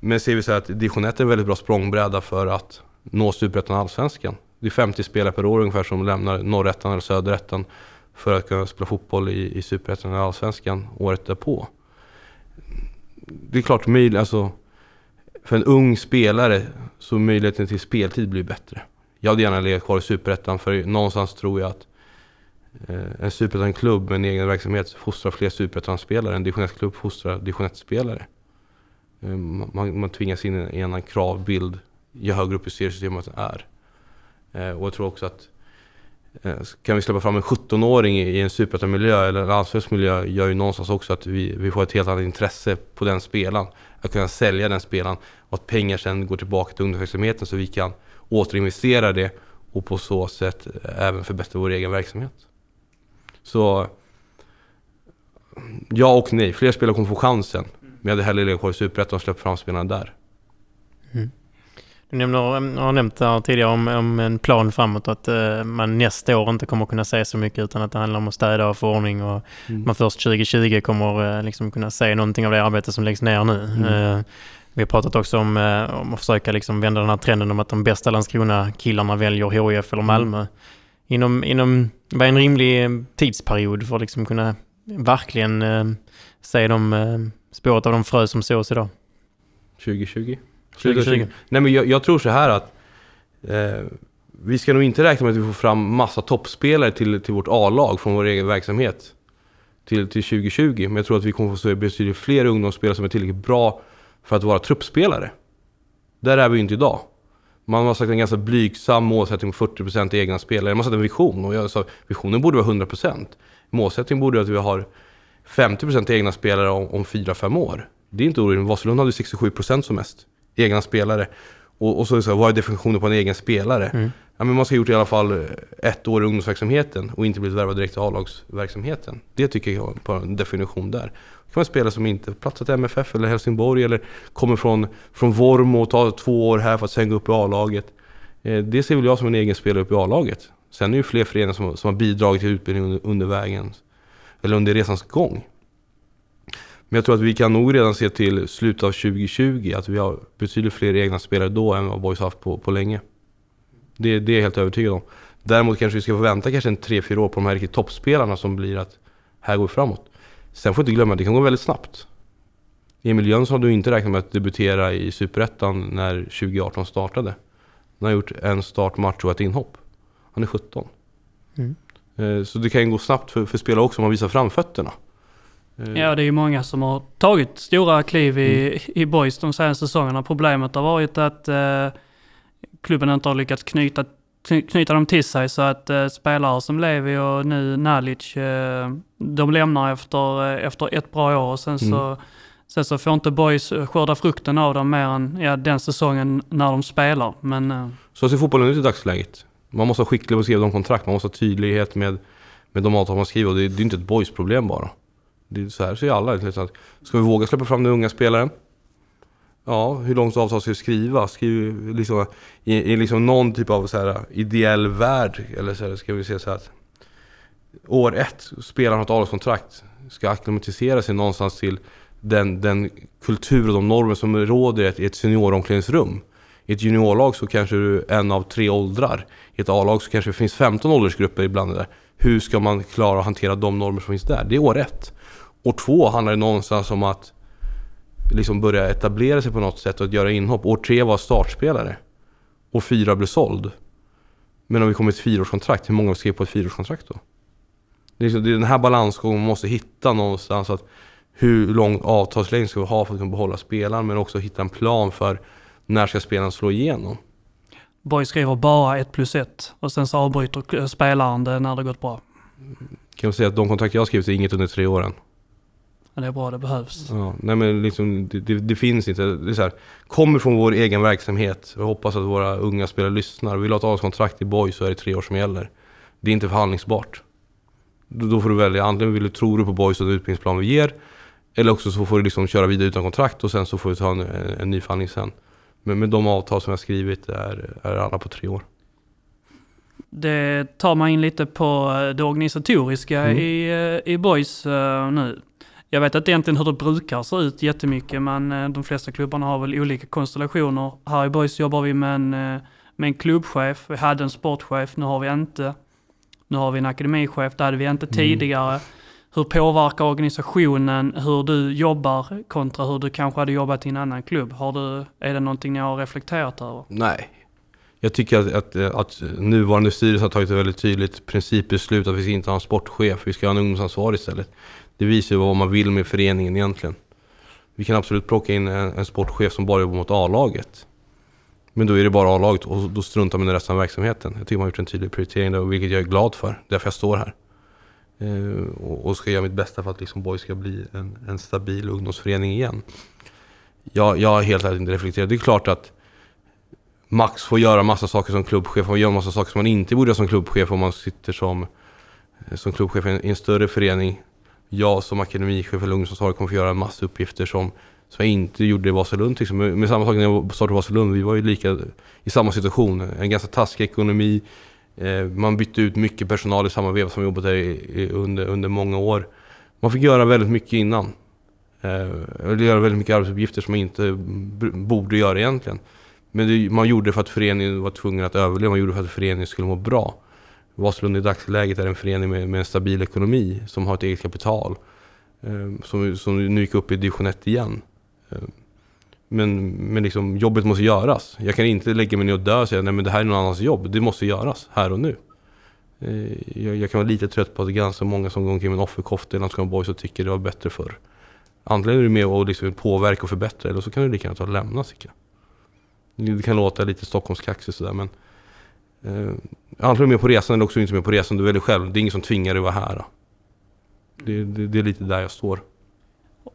men ser vi så här att division 1 är en väldigt bra språngbräda för att nå Superettan och Allsvenskan. Det är 50 spelare per år ungefär som lämnar norrättan eller söderettan för att kunna spela fotboll i, i Superettan eller Allsvenskan året därpå. Det är klart, alltså, för en ung spelare så möjligheten till speltid blir bättre. Jag hade gärna legat kvar i Superettan för någonstans tror jag att eh, Eh, en Superettan-klubb med en egen verksamhet fostrar fler Superettan-spelare. En division 1-klubb fostrar division 1-spelare. Eh, man, man tvingas in i en annan kravbild ju högre upp i seriesystemet är. Eh, och jag tror också att kan vi släppa fram en 17-åring i en superettan-miljö eller en allsvensk miljö gör ju någonstans också att vi, vi får ett helt annat intresse på den spelaren. Att kunna sälja den spelaren och att pengar sen går tillbaka till ungdomsverksamheten så vi kan återinvestera det och på så sätt även förbättra vår egen verksamhet. Så ja och nej, fler spelare kommer få chansen. Men jag hade hellre legat kvar i Superettan och släppt fram spelarna där. Mm. Du nämner, har nämnt här tidigare om, om en plan framåt att uh, man nästa år inte kommer kunna se så mycket utan att det handlar om att städa och få ordning och mm. man först 2020 kommer uh, liksom kunna se någonting av det arbete som läggs ner nu. Mm. Uh, vi har pratat också om, om att försöka liksom vända den här trenden om att de bästa Landskrona-killarna väljer HIF eller mm. Malmö. Mm. Inom, inom, en rimlig tidsperiod för att liksom kunna verkligen se de spåret av de frö som sås idag? 2020. 2020. Nej men jag, jag, tror så här att eh, vi ska nog inte räkna med att vi får fram massa toppspelare till, till vårt A-lag från vår egen verksamhet till, till 2020. Men jag tror att vi kommer få se betydligt fler ungdomsspelare som är tillräckligt bra för att vara truppspelare. Där är vi ju inte idag. Man har sagt en ganska blygsam målsättning på 40% egna spelare. Man har satt en vision och jag sa visionen borde vara 100%. Målsättningen borde vara att vi har 50% egna spelare om, om 4-5 år. Det är inte orimligt. Vasalund hade 67% som mest egna spelare. Och, och så, så vad är definitionen på en egen spelare? Mm. Ja, men man ska ha gjort i alla fall eh, ett år i ungdomsverksamheten och inte blivit värvad direkt till A-lagsverksamheten. Det tycker jag på en definition där. Det kan vara spelare som inte platsat i MFF eller Helsingborg eller kommer från, från Vormo och tar två år här för att sen gå upp i A-laget. Eh, det ser väl jag som en egen spelare upp i A-laget. Sen är det ju fler föreningar som, som har bidragit till utbildning under, under vägen, eller under resans gång. Men jag tror att vi kan nog redan se till slutet av 2020 att vi har betydligt fler egna spelare då än vad Boys haft på, på länge. Det, det är jag helt övertygad om. Däremot kanske vi ska få vänta kanske en 3-4 år på de här riktigt toppspelarna som blir att här går vi framåt. Sen får vi inte glömma att det kan gå väldigt snabbt. Emil Jönsson hade ju inte räknat med att debutera i Superettan när 2018 startade. Han har gjort en startmatch och ett inhopp. Han är 17. Mm. Eh, så det kan ju gå snabbt för, för spelare också om man visar framfötterna. Eh. Ja, det är ju många som har tagit stora kliv i, mm. i boys de senaste säsongerna. Problemet har varit att eh, klubben inte har lyckats knyta, knyta dem till sig så att eh, spelare som Levi och nu Nalic, eh, de lämnar efter, eh, efter ett bra år och sen mm. så Sen så får inte boys skörda frukten av dem mer än ja, den säsongen när de spelar. Men, eh. Så ser fotbollen ut i dagsläget. Man måste vara skicklig på att skriva de kontrakt, man måste ha tydlighet med, med de avtal man skriver. Det, det är inte ett boys problem bara. Det är så här ser alla ut. Ska vi våga släppa fram den unga spelaren? Ja, hur långt avtal ska skrivas skriva? vi, liksom, i, i liksom någon typ av så här, ideell värld, eller så här, ska vi säga så här att år ett, spelaren har ett avtalskontrakt, ska acklimatisera sig någonstans till den, den kultur och de normer som råder i ett, ett senioromklädningsrum. I ett juniorlag så kanske du är en av tre åldrar. I ett A-lag så kanske det finns 15 åldersgrupper ibland. Där. Hur ska man klara att hantera de normer som finns där? Det är år ett. År två handlar det någonstans om att liksom börja etablera sig på något sätt och att göra inhopp. År tre var startspelare. År fyra blev såld. Men om vi kommer till ett fyraårskontrakt, hur många skrev på ett fyraårskontrakt då? Det är, den här balansgången man måste hitta någonstans. Att hur lång avtalslängd ska vi ha för att kunna behålla spelaren men också hitta en plan för när ska spelaren slå igenom. Borg skriver bara ett plus ett och sen så avbryter spelaren det när det gått bra. Kan man säga att de kontrakt jag har skrivit är inget under tre åren. Ja, det är bra, det behövs. Ja, nej men liksom, det, det, det finns inte. Det är så här, kommer från vår egen verksamhet. Jag hoppas att våra unga spelare lyssnar. Vill du ha ett avtalskontrakt i Borg så är det tre år som gäller. Det är inte förhandlingsbart. Då, då får du välja, antingen vill du, tror du på Borgs och den utbildningsplan vi ger. Eller också så får du liksom köra vidare utan kontrakt och sen så får du ta en, en, en ny förhandling sen. Men med de avtal som jag skrivit är, är alla på tre år. Det tar man in lite på det organisatoriska mm. i, eh, i Boys uh, nu. Jag vet inte egentligen hur det brukar se ut jättemycket, men uh, de flesta klubbarna har väl olika konstellationer. Här i Boys jobbar vi med en, uh, med en klubbchef, vi hade en sportchef, nu har vi inte. Nu har vi en akademichef, det hade vi inte mm. tidigare hur påverkar organisationen hur du jobbar kontra hur du kanske hade jobbat i en annan klubb? Har du, är det någonting ni har reflekterat över? Nej. Jag tycker att, att, att nuvarande styrelse har tagit ett väldigt tydligt principbeslut att vi ska inte ha en sportchef, vi ska ha en ungdomsansvarig istället. Det visar ju vad man vill med föreningen egentligen. Vi kan absolut plocka in en, en sportchef som bara jobbar mot A-laget. Men då är det bara A-laget och då struntar man i resten av verksamheten. Jag tycker man har gjort en tydlig prioritering där, vilket jag är glad för. Därför jag står här. Eh, och ska göra mitt bästa för att liksom Boy ska bli en, en stabil ungdomsförening igen. Jag, jag har helt ärligt inte reflekterat. Det är klart att Max får göra massa saker som klubbchef, och göra massa saker som man inte borde göra som klubbchef om man sitter som, som klubbchef i en, i en större förening. Jag som akademichef eller ungdomsansvarig kommer få göra en massa uppgifter som, som jag inte gjorde i Vasalund. Liksom. Med, med samma sak när jag startade Vasalund, vi var ju lika i samma situation. En ganska taskig ekonomi, Eh, man bytte ut mycket personal i samma veva som jobbat där under, under många år. Man fick göra väldigt mycket innan. Eh, eller göra väldigt mycket arbetsuppgifter som man inte borde göra egentligen. Men det, man gjorde det för att föreningen var tvungen att överleva, man gjorde det för att föreningen skulle må bra. Vasalund i dagsläget är en förening med, med en stabil ekonomi, som har ett eget kapital. Eh, som, som nu gick upp i division 1 igen. Eh, men, men liksom, jobbet måste göras. Jag kan inte lägga mig ner och dö och säga nej men det här är någon annans jobb. Det måste göras här och nu. Eh, jag, jag kan vara lite trött på att det är ganska många som går omkring med en offerkofta i Landskrona Boys och tycker det var bättre förr. Antingen är du med och liksom påverka och förbättra eller så kan du lika gärna ta och lämna tycker jag. Det kan låta lite Stockholmskaxigt sådär men eh, Antingen är du med på resan eller också inte med på resan. Du väljer själv. Det är ingen som tvingar dig att vara här. Det, det, det är lite där jag står.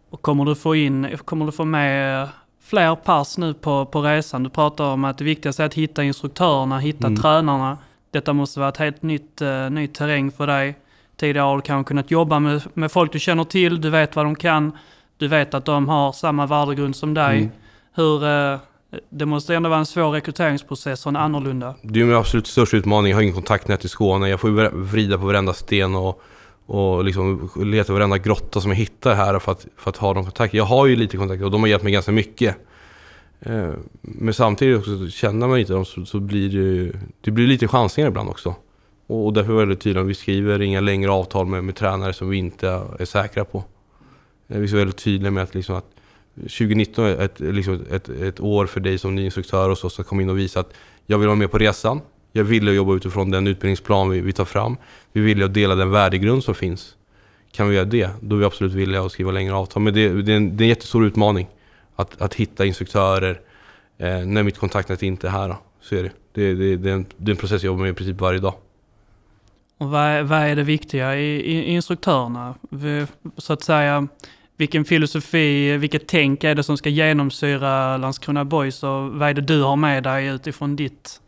Och kommer du få in, kommer du få med fler pass nu på, på resan? Du pratar om att det viktigaste är att hitta instruktörerna, hitta mm. tränarna. Detta måste vara ett helt nytt, uh, ny terräng för dig. Tidigare har du kanske kunnat jobba med, med folk du känner till, du vet vad de kan, du vet att de har samma värdegrund som dig. Mm. Hur, uh, det måste ändå vara en svår rekryteringsprocess och en annorlunda. Det är min absolut största utmaning. Jag har ingen kontaktnät i Skåne. Jag får vrida på varenda sten och, och liksom leta varenda grotta som jag hittar här för att, för att ha de kontakter. Jag har ju lite kontakter och de har hjälpt mig ganska mycket. Eh, men samtidigt också känner man inte dem så, så blir det, det blir lite chansningar ibland också. Och, och därför är det väldigt tydligt, vi skriver inga längre avtal med, med tränare som vi inte är säkra på. Eh, vi är väldigt tydliga med att, liksom att 2019 är ett, liksom ett, ett år för dig som ny instruktör och så, att komma in och visa att jag vill vara med på resan. Jag vill jobba utifrån den utbildningsplan vi, vi tar fram. Vi vill dela den värdegrund som finns. Kan vi göra det, då är vi absolut villiga att skriva längre avtal. Men det, det, är, en, det är en jättestor utmaning att, att hitta instruktörer eh, när mitt kontaktnät inte är här. Då. Så är det. Det, det, det, är en, det är en process jag jobbar med i princip varje dag. Och vad, vad är det viktiga i, i instruktörerna? Så att säga, vilken filosofi, vilket tänk är det som ska genomsyra Landskrona Boys och vad är det du har med dig utifrån ditt?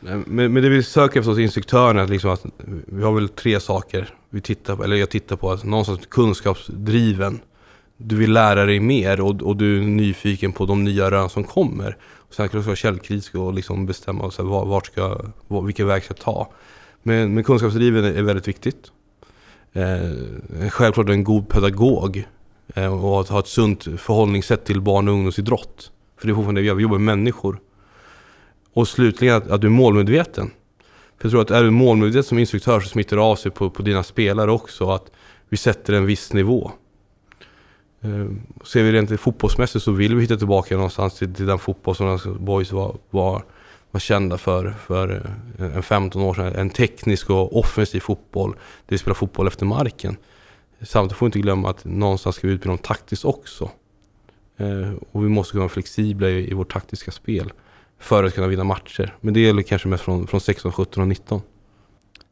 Men, men det vi söker efter hos instruktörerna, liksom att vi har väl tre saker vi tittar på, eller jag tittar på, alltså att någonstans kunskapsdriven. Du vill lära dig mer och, och du är nyfiken på de nya rön som kommer. Och sen kan du vara källkritisk och liksom bestämma så här, vart ska, vilken väg ska jag ta. Men, men kunskapsdriven är väldigt viktigt. Eh, självklart en god pedagog Eh, och att ha ett sunt förhållningssätt till barn och ungdomsidrott. För det är fortfarande det vi gör, vi jobbar med människor. Och slutligen att, att du är målmedveten. För jag tror att är du målmedveten som instruktör så smittar det av sig på, på dina spelare också. Att vi sätter en viss nivå. Ehm, ser vi rent fotbollsmässigt så vill vi hitta tillbaka någonstans till, till den fotboll som boys var, var, var kända för, för eh, en 15 år sedan. En teknisk och offensiv fotboll. Där vi spelar fotboll efter marken. Samtidigt får vi inte glömma att någonstans ska vi utbilda dem taktiskt också. Eh, och vi måste kunna vara flexibla i, i vårt taktiska spel för att kunna vinna matcher. Men det gäller kanske mest från, från 16, 17 och 19.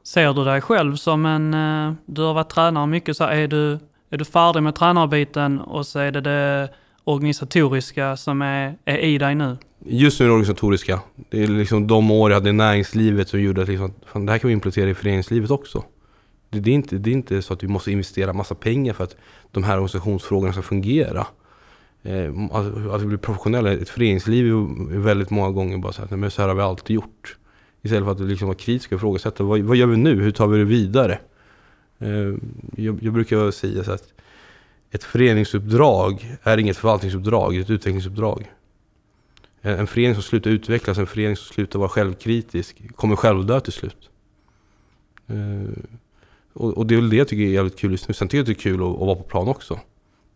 Ser du dig själv som en, eh, du har varit tränare mycket, så är du, är du färdig med tränarbiten och så är det det organisatoriska som är, är i dig nu? Just nu är det organisatoriska. Det är liksom de år jag hade i näringslivet som gjorde att liksom, fan, det här kan vi implementera i föreningslivet också. Det, är inte, det är inte så att vi måste investera massa pengar för att de här organisationsfrågorna ska fungera. Att, att vi blir professionella. Ett föreningsliv är väldigt många gånger bara så här, men så här har vi alltid gjort. Istället för att liksom vara kritiska och ifrågasätta, vad, vad gör vi nu? Hur tar vi det vidare? Eh, jag, jag, brukar säga så att ett föreningsuppdrag är inget förvaltningsuppdrag, det är ett utvecklingsuppdrag. Eh, en förening som slutar utvecklas, en förening som slutar vara självkritisk, kommer självdö till slut. Och, och, det är väl det jag tycker är jävligt kul just nu. Sen tycker jag det är kul att, att vara på plan också.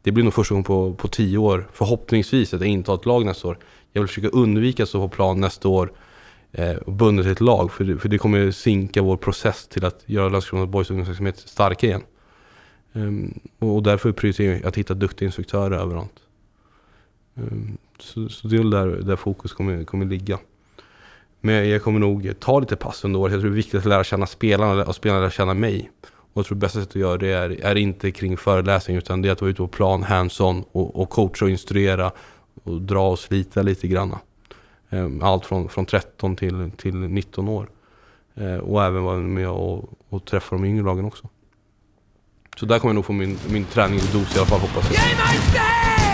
Det blir nog första gången på, på tio år, förhoppningsvis, att jag inte har ett lag nästa år. Jag vill försöka undvika att stå på plan nästa år eh, bundet till ett lag. För det, för det kommer sinka vår process till att göra Landskrona BoIS ungdomsverksamhet starka igen. Um, och därför prioriterar jag att hitta duktiga instruktörer överallt. Um, så, så, det är väl där, där fokus kommer, kommer ligga. Men jag kommer nog ta lite pass under året. Jag tror det är viktigt att lära känna spelarna och spelarna lära känna mig. Och jag tror det bästa sättet att göra det är, är inte kring föreläsning utan det är att vara ute på plan, hands-on och, och coacha och instruera och dra och slita lite grann. Ehm, allt från, från 13 till, till 19 år. Ehm, och även vara med och, och träffa de yngre lagen också. Så där kommer jag nog få min, min träning i dos i alla fall hoppas jag.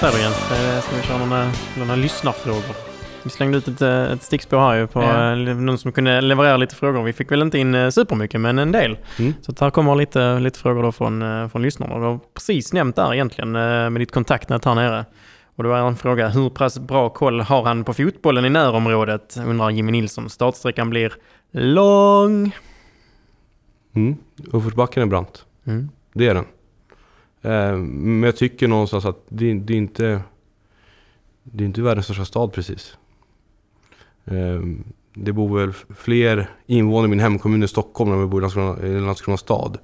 Fredriken, ska vi köra några, några lyssnarfrågor? Vi slängde ut ett, eh, ett stickspår här ju på ja. Eh, någon som kunde leverera lite frågor. Vi fick väl inte in eh, supermycket, men en del. Mm. Så här kommer lite, lite frågor då från, från lyssnarna. Du har precis nämnt där egentligen med ditt kontaktnät här nere. Och då är en fråga, hur pass bra koll har han på fotbollen i närområdet? Undrar Jimmy Nilsson. Startsträckan blir lång. Mm. Uppförsbacken är brant. Mm. Det är den. Eh, men jag tycker någonstans att det, det är inte Det är inte världens största stad precis. Eh, det bor väl fler invånare i min hemkommun i Stockholm än vi bor i Landskrona, i Landskrona stad.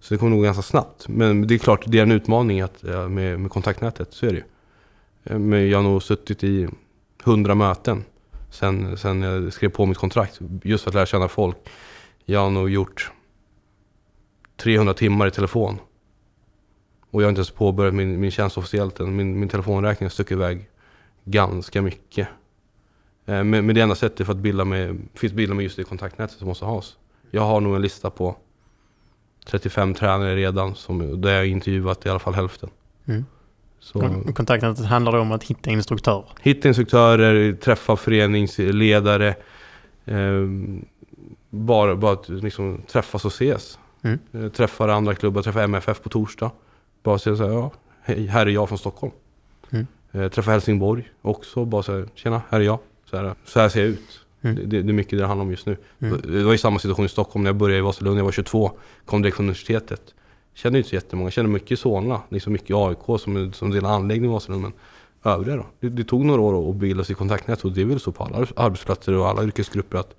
Så det kommer nog ganska snabbt. Men det är klart, det är en utmaning att, eh, med, med kontaktnätet, så är det ju. Eh, men jag har nog suttit i hundra möten sen, sen jag skrev på mitt kontrakt. Just för att lära känna folk. Jag har nog gjort 300 timmar i telefon. Och jag har inte ens påbörjat min, min tjänst officiellt än. Min, min telefonräkning har stuckit iväg ganska mycket. Eh, Men, men det enda sättet för att bilda mig, finns bilda mig just i kontaktnätet som måste has. Jag har nog en lista på 35 tränare redan, som, där jag intervjuat i alla fall hälften. Mm. Så, Kontaktnätet handlar om att hitta instruktörer. hitta instruktörer, träffa föreningsledare. Eh, bara, bara att liksom träffas och ses. Mm. Eh, träffar andra klubbar, träffa MFF på torsdag. Bara säga så här, ja, hej, här är jag från Stockholm. Mm. Eh, träffa Helsingborg också, bara säga, tjena, här är jag. Så här, så här ser jag ut. Mm. Det, det, det är mycket det handlar om just nu. Mm. Det var ju samma situation i Stockholm när jag började i Vasalund, jag var 22. Kom direkt från universitetet. Kände inte så jättemånga, kände mycket i Solna, liksom mycket i AIK som, som del anläggning i Vasalund. Men övriga då? Det, det tog några år att bilda sig kontaktnät och det är väl så på alla arbetsplatser och alla yrkesgrupper att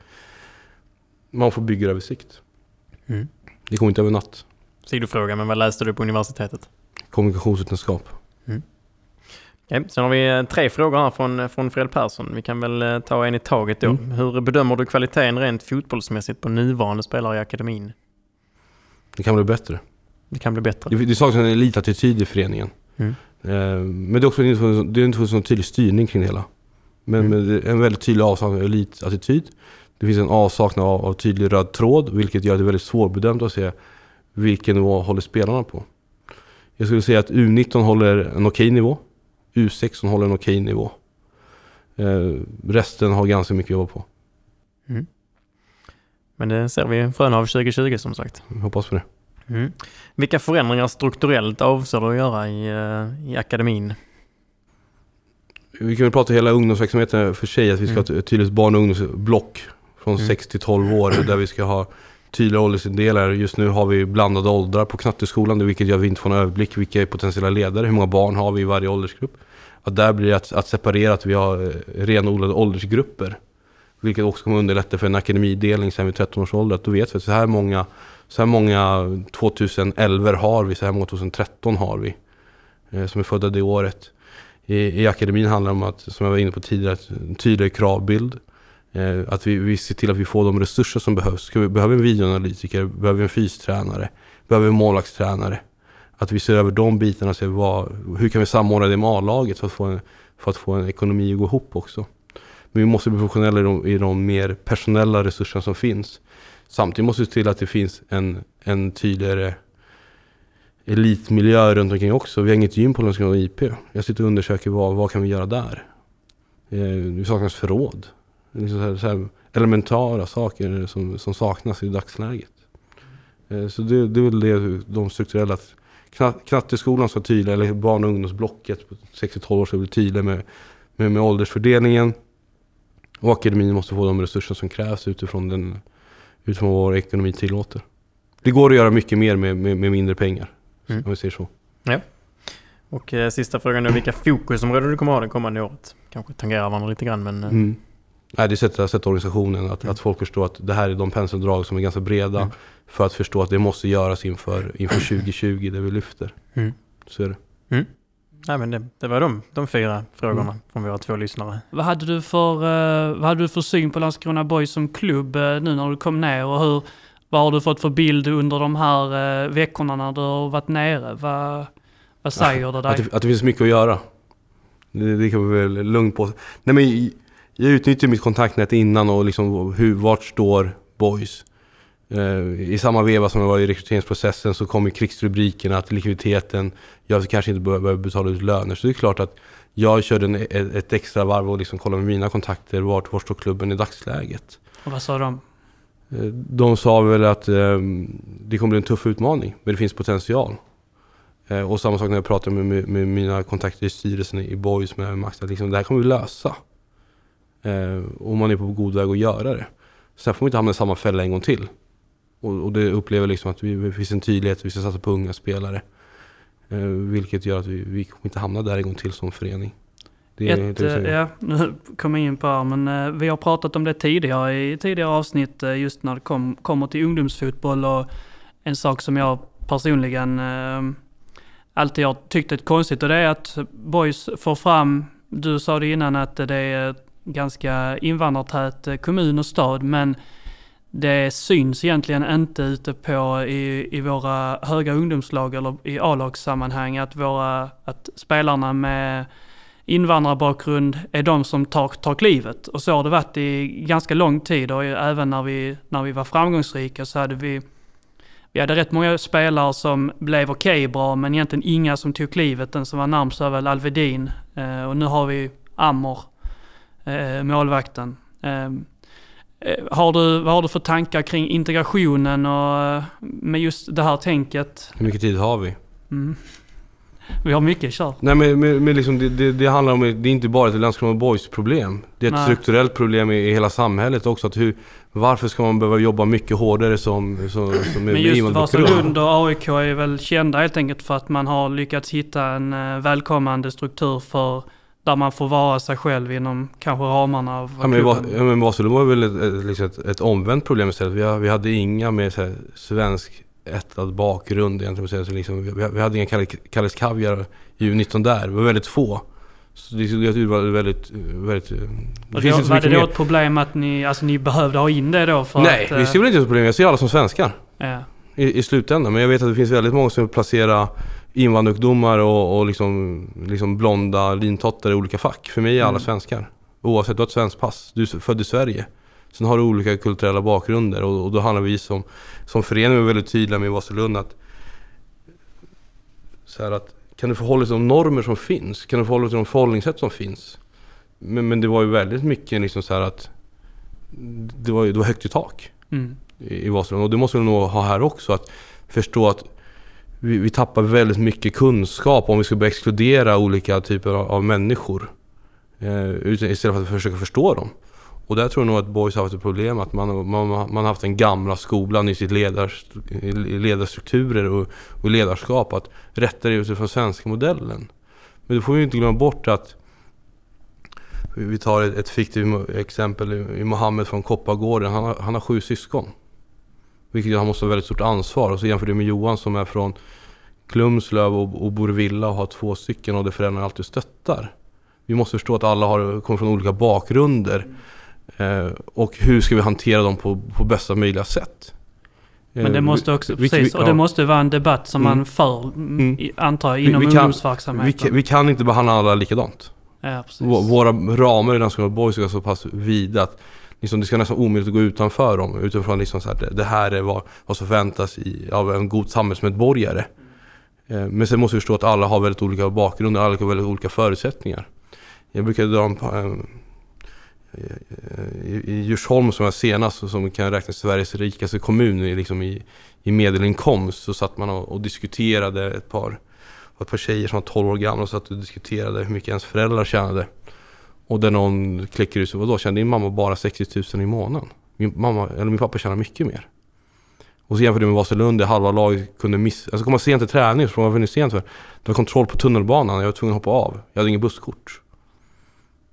man får bygga över sikt. Mm. Det kommer inte över natt. Sidofråga, men vad läste du på universitetet? Kommunikationsvetenskap. Okej, sen har vi eh, tre frågor här från, från Fred Persson. Vi kan väl eh, ta en i taget då. Mm. Hur bedömer du kvaliteten rent fotbollsmässigt på nuvarande spelare i akademin? Det kan bli bättre. Det kan bli bättre. Det, det saknas en elitattityd i föreningen. Mm. Eh, men det är också det är inte så någon tydlig styrning kring det hela. Men, Mm. en väldigt tydlig avsaknad av elitattityd. Det finns en avsaknad av, av tydlig röd tråd, vilket gör det väldigt svårbedömt att se vilken nivå håller spelarna på. Jag skulle säga att U19 håller en okej nivå. U16 håller en okej nivå. Eh, resten har ganska mycket att jobba på. Mm. Men det ser vi frön av 2020 som sagt. Jag hoppas på det. Mm. Vilka förändringar strukturellt avser du att göra i, eh, i akademin? Vi kan väl prata hela ungdomsverksamheten för sig, att vi ska Mm. ha ett tydligt barn och ungdomsblock från Mm. 6 till 12 år där vi ska ha tydliga åldersindelar. Just nu har vi blandade åldrar på knatteskolan, vilket gör att vi inte får en överblick vilka är potentiella ledare, hur många barn har vi i varje åldersgrupp. Att där blir det att, att separera, att vi har eh, renodlade åldersgrupper. Vilket också kommer underlätta för en akademidelning sen vid 13 års ålder. Att då vet vi att så här många, så här många 2011 har vi, så här många 2013 har vi. Eh, som är födda det året. I, I akademin handlar det om att, som jag var inne på tidigare, en tydligare kravbild. Eh, att vi, vi ser till att vi får de resurser som behövs. Ska vi, behöver vi en videoanalytiker? Behöver vi en fystränare? Behöver vi en målvaktstränare? Att vi ser över de bitarna och ser vad, hur kan vi samordna det med A-laget för att, få en, för att få en ekonomi att gå ihop också. Men vi måste bli professionella i de, i de mer personella resurserna som finns. Samtidigt måste vi se till att det finns en, en tydligare elitmiljö runt omkring också. Vi har inget gym på Landskrona IP. Jag sitter och undersöker vad, vad kan vi göra där. Eh, det saknas förråd. Är liksom så här, så här elementara saker som, som saknas i dagsläget. Eh, så det, det är väl det, de strukturella. att kna- Knatteskolan ska tydlig, eller barn och ungdomsblocket på 6-12 år ska bli tydlig med, med, med åldersfördelningen. Och akademin måste få de resurser som krävs utifrån, den, utifrån vad vår ekonomi tillåter. Det går att göra mycket mer med, med, med mindre pengar. Mm. Om vi säger så. Och eh, sista frågan då, vilka fokusområden du kommer ha det kommande året? Kanske tangerar varandra lite grann men... eh, Mm. Nej, det sätter, sätter organisationen, att, Mm. att folk förstår att det här är de penseldrag som är ganska breda. Mm. För att förstå att det måste göras inför, inför 2020, det vi lyfter. Mm. Så är det. Nej men det, det var de, de fyra frågorna Mm. från våra två lyssnare. Vad hade du för, eh, vad hade du för syn på Landskrona Boys som klubb eh, nu när du kom ner och hur, vad har du fått för bild under de här eh, veckorna när du har varit nere? Vad, vad säger det Att dig? det, att det finns mycket att göra. Det, det kan vi väl lugnt på. Nej, men jag utnyttjar mitt kontaktnät innan och liksom hur, vart står boys. Eh, I samma veva som jag var i rekryteringsprocessen så kom ju krigsrubrikerna att likviditeten vi kanske inte behöver betala ut löner. Så det är klart att jag körde en, ett, extra varv och liksom kollade med mina kontakter vart, vart står klubben i dagsläget. Och vad sa de? Eh, De sa väl att eh, det kommer bli en tuff utmaning, men det finns potential. Eh, och samma sak när jag pratar med, med, med mina kontakter i styrelsen i Boys med Max, att liksom, det här kommer vi lösa. Eh, och man är på god väg att göra det. Sen får man inte hamna i samma fälla en gång till. Och, och det upplever liksom att vi, det finns en tydlighet, vi ska satsa på unga spelare. Eh, vilket gör att vi, vi kommer inte hamna där en gång till som förening. Det, Ett, det eh, ja, nu kommer jag in på här, men vi har pratat om det tidigare i tidigare avsnitt just när det kom, kommer till ungdomsfotboll och en sak som jag personligen alltid har tyckt är konstigt och det är att boys får fram, du sa det innan att det är ganska invandrartät eh, kommun och stad men det syns egentligen inte ute på i, i våra höga ungdomslag eller i A-lagssammanhang att, våra, att spelarna med invandrarbakgrund är de som tar, tar klivet. Och så har det varit i ganska lång tid och även när vi, när vi var framgångsrika så hade vi vi hade rätt många spelare som blev okej okay, bra men egentligen inga som tog klivet. Den som var närmst var väl Alvedin eh, och nu har vi Amor, eh, målvakten. Eh, Eh, har du, vad har du för tankar kring integrationen och eh, med just det här tänket? Hur mycket tid har vi? Mm. Vi har mycket, kör. Nej men, men, men liksom det, det, det, handlar om, det är inte bara ett Landskrona Boys problem. Det är ett Nej. strukturellt problem i, i hela samhället också. Att hur, varför ska man behöva jobba mycket hårdare som, som, som Men just Vasalund och AIK är väl kända helt enkelt för att man har lyckats hitta en uh, välkommande struktur för där man får vara sig själv inom kanske ramarna av ja, men, var, ja, men Vasalund var väl ett, liksom ett, ett omvänt problem istället. Vi, vi hade inga med så här, svensk ättad bakgrund egentligen. Så liksom, vi, vi hade inga Kalles Kaviar i U19 där. Det var väldigt få. Så det, det var väldigt... väldigt det och finns då, var det då mer. ett problem att ni, alltså, ni behövde ha in det då? För Nej, att, vi ser väl inte ett problem. Jag ser alla som svenskar. Ja. I, I slutändan. Men jag vet att det finns väldigt många som vill placera invandrarungdomar och, och liksom, liksom blonda lintottar i olika fack. För mig är alla mm. svenskar. Oavsett, du har ett svenskt pass. Du är född i Sverige. Sen har du olika kulturella bakgrunder och, och då handlar vi som, som förening väldigt tydliga med Vasalund att, så att kan du förhålla dig till de normer som finns? Kan du förhålla dig till de förhållningssätt som finns? Men, men det var ju väldigt mycket liksom så att det var, det var högt i tak mm. i, i Vasalund. Och det måste vi nog ha här också. Att förstå att vi, vi tappar väldigt mycket kunskap om vi ska börja exkludera olika typer av, av människor. Eh, istället för att försöka förstå dem. Och där tror jag nog att Boys har haft ett problem. Att man, man, man har haft den gamla skolan i sitt ledar, ledarstrukturer och, och ledarskap. Att rätta det utifrån svenska modellen. Men då får vi inte glömma bort att vi tar ett, ett fiktivt exempel i Mohammed från Koppargården. Han har, han har sju syskon. Vilket gör att han måste ha väldigt stort ansvar. Och så jämför det med Johan som är från Klumslöv och, och bor i villa och har två stycken och där föräldrarna alltid stöttar. Vi måste förstå att alla har, kommer från olika bakgrunder. Eh, och hur ska vi hantera dem på, på bästa möjliga sätt? Men det eh, måste också, vi, precis, vi, och det måste vara en debatt som mm. man för, mm. antar jag, inom vi, vi ungdomsverksamheten. Kan, vi, kan inte behandla alla likadant. Ja, Våra ramar i National Boys är så pass vida att liksom, det ska nästan omöjligt att gå utanför dem. Utifrån liksom så här, det här är vad, vad som förväntas i, av en god samhällsmedborgare. Eh, men sen måste vi förstå att alla har väldigt olika bakgrunder, alla har väldigt olika förutsättningar. Jag brukar dra en, eh, i, i Djursholm som var senast och som kan räknas till Sveriges rikaste kommun liksom i, i medelinkomst så satt man och, och diskuterade ett par, ett par tjejer som var 12 år gamla och satt och diskuterade hur mycket ens föräldrar tjänade. Och där någon klickar ut sig, vadå tjänar din mamma bara 60 000 i månaden? Min, mamma, eller min pappa tjänar mycket mer. Och så jämför du med Vasalund där halva laget kunde missa, alltså komma sent till träning, så var sent för. Det var kontroll på tunnelbanan, jag var tvungen att hoppa av. Jag hade inget busskort.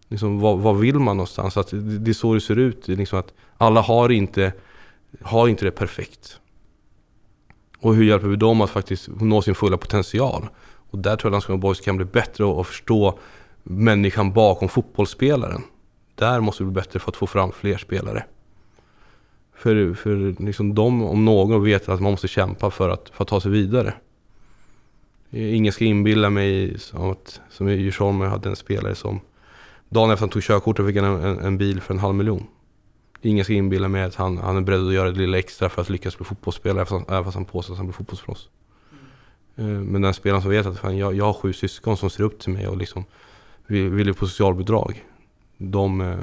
Liksom, vad, vad vill man någonstans? Att det, det är så det ser ut. Liksom att alla har inte, har inte det perfekt. Och hur hjälper vi dem att faktiskt nå sin fulla potential? Och där tror jag att Landskrona Boys kan bli bättre och förstå människan bakom fotbollsspelaren. Där måste vi bli bättre för att få fram fler spelare. För, för liksom de om någon vet att man måste kämpa för att, för att ta sig vidare. Ingen ska inbilla mig som att, som i Djursholm, jag hade en spelare som dagen efter han tog körkortet fick han en, en, bil för en halv miljon. Ingen ska inbilla mig att han, han är beredd att göra det lilla extra för att lyckas bli fotbollsspelare även fast han påstår att han blir fotbollsproffs. Mm. Men den spelaren som vet att fan, jag, jag har sju syskon som ser upp till mig och liksom vill leva på socialbidrag. De, eh,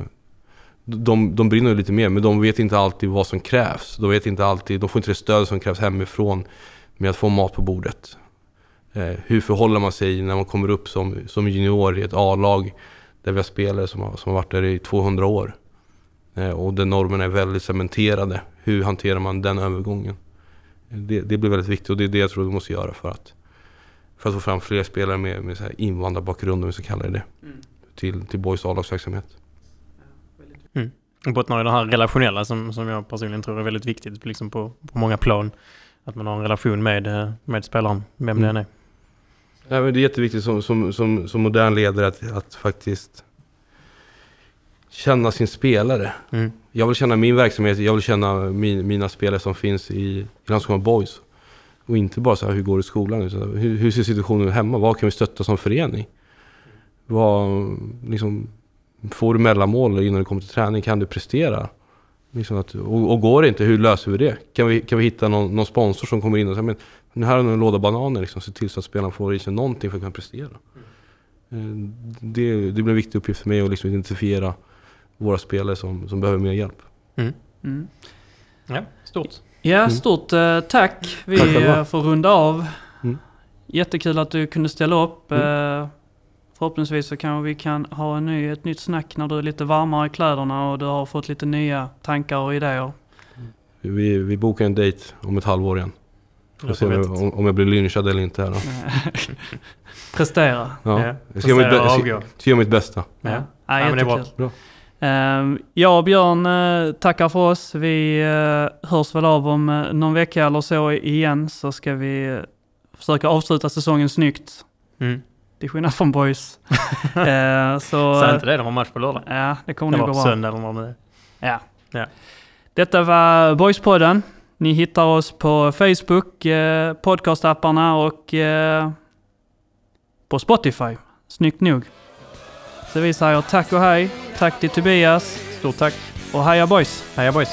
de, de brinner lite mer men de vet inte alltid vad som krävs. De, vet inte alltid, de får inte det stöd som krävs hemifrån med att få mat på bordet. Eh, hur förhåller man sig när man kommer upp som, som junior i ett A-lag där vi har spelare som har, som har varit där i 200 år. Eh, och där normerna är väldigt cementerade. hur hanterar man den övergången? Det, det blir väldigt viktigt och det är det jag tror vi måste göra för att, för att få fram fler spelare med, med så här invandrarbakgrund, om vi ska kalla det det, till, till Boys A-lagsverksamhet. Och bottnar i det här relationella som, som jag personligen tror är väldigt viktigt liksom på, på många plan. Att man har en relation med, med spelaren, vem det än är. Ja, men det är jätteviktigt som, som, som, som modern ledare att, att faktiskt känna sin spelare. Mm. Jag vill känna min verksamhet, jag vill känna min, mina spelare som finns i, i Landskrona Boys. Och inte bara så här, hur går det i skolan? Utan hur, hur ser situationen ut hemma? Vad kan vi stötta som förening? Vad, liksom, får du mellanmål innan du kommer till träning? Kan du prestera? Liksom att, och, och går det inte, hur löser vi det? Kan vi, kan vi hitta någon, någon sponsor som kommer in och säger men, nu här har du en låda bananer, liksom, se till så att spelaren får i sig någonting för att kunna prestera. Eh, Det, det blir en viktig uppgift för mig att liksom identifiera våra spelare som, som behöver mer hjälp. Mm. Ja, stort. Ja, Mm. stort eh, tack. Vi Tack eh, får runda av. Mm. Jättekul att du kunde ställa upp. Mm. Eh, förhoppningsvis så kanske vi kan ha en ny, ett nytt snack när du är lite varmare i kläderna och du har fått lite nya tankar och idéer. Vi, vi bokar en dejt om ett halvår igen. Får se om, jag- om, om jag blir lynchad eller inte här då. [LAUGHS] Prestera. Ja. Ja, Jag ska göra mitt, bästa. Ja. Ja, Ja, men det är bra. Bra. Ehm, jag och Björn eh, tackar för oss. Vi eh, hörs väl av om eh, någon vecka eller så igen så ska vi försöka avsluta säsongen snyggt. Mm. Till skillnad från boys. [LAUGHS] Eh, så, Säg inte det, de har match på lördag. Ja, det kommer nog gå bra. söndag eller vad. Ja. Ja. Detta var Boyspodden. Ni hittar oss på Facebook, eh, podcastapparna och eh, på Spotify. Snyggt nog. Så vi säger tack och hej. Tack till Tobias Stort tack. och heja boys! Heja boys!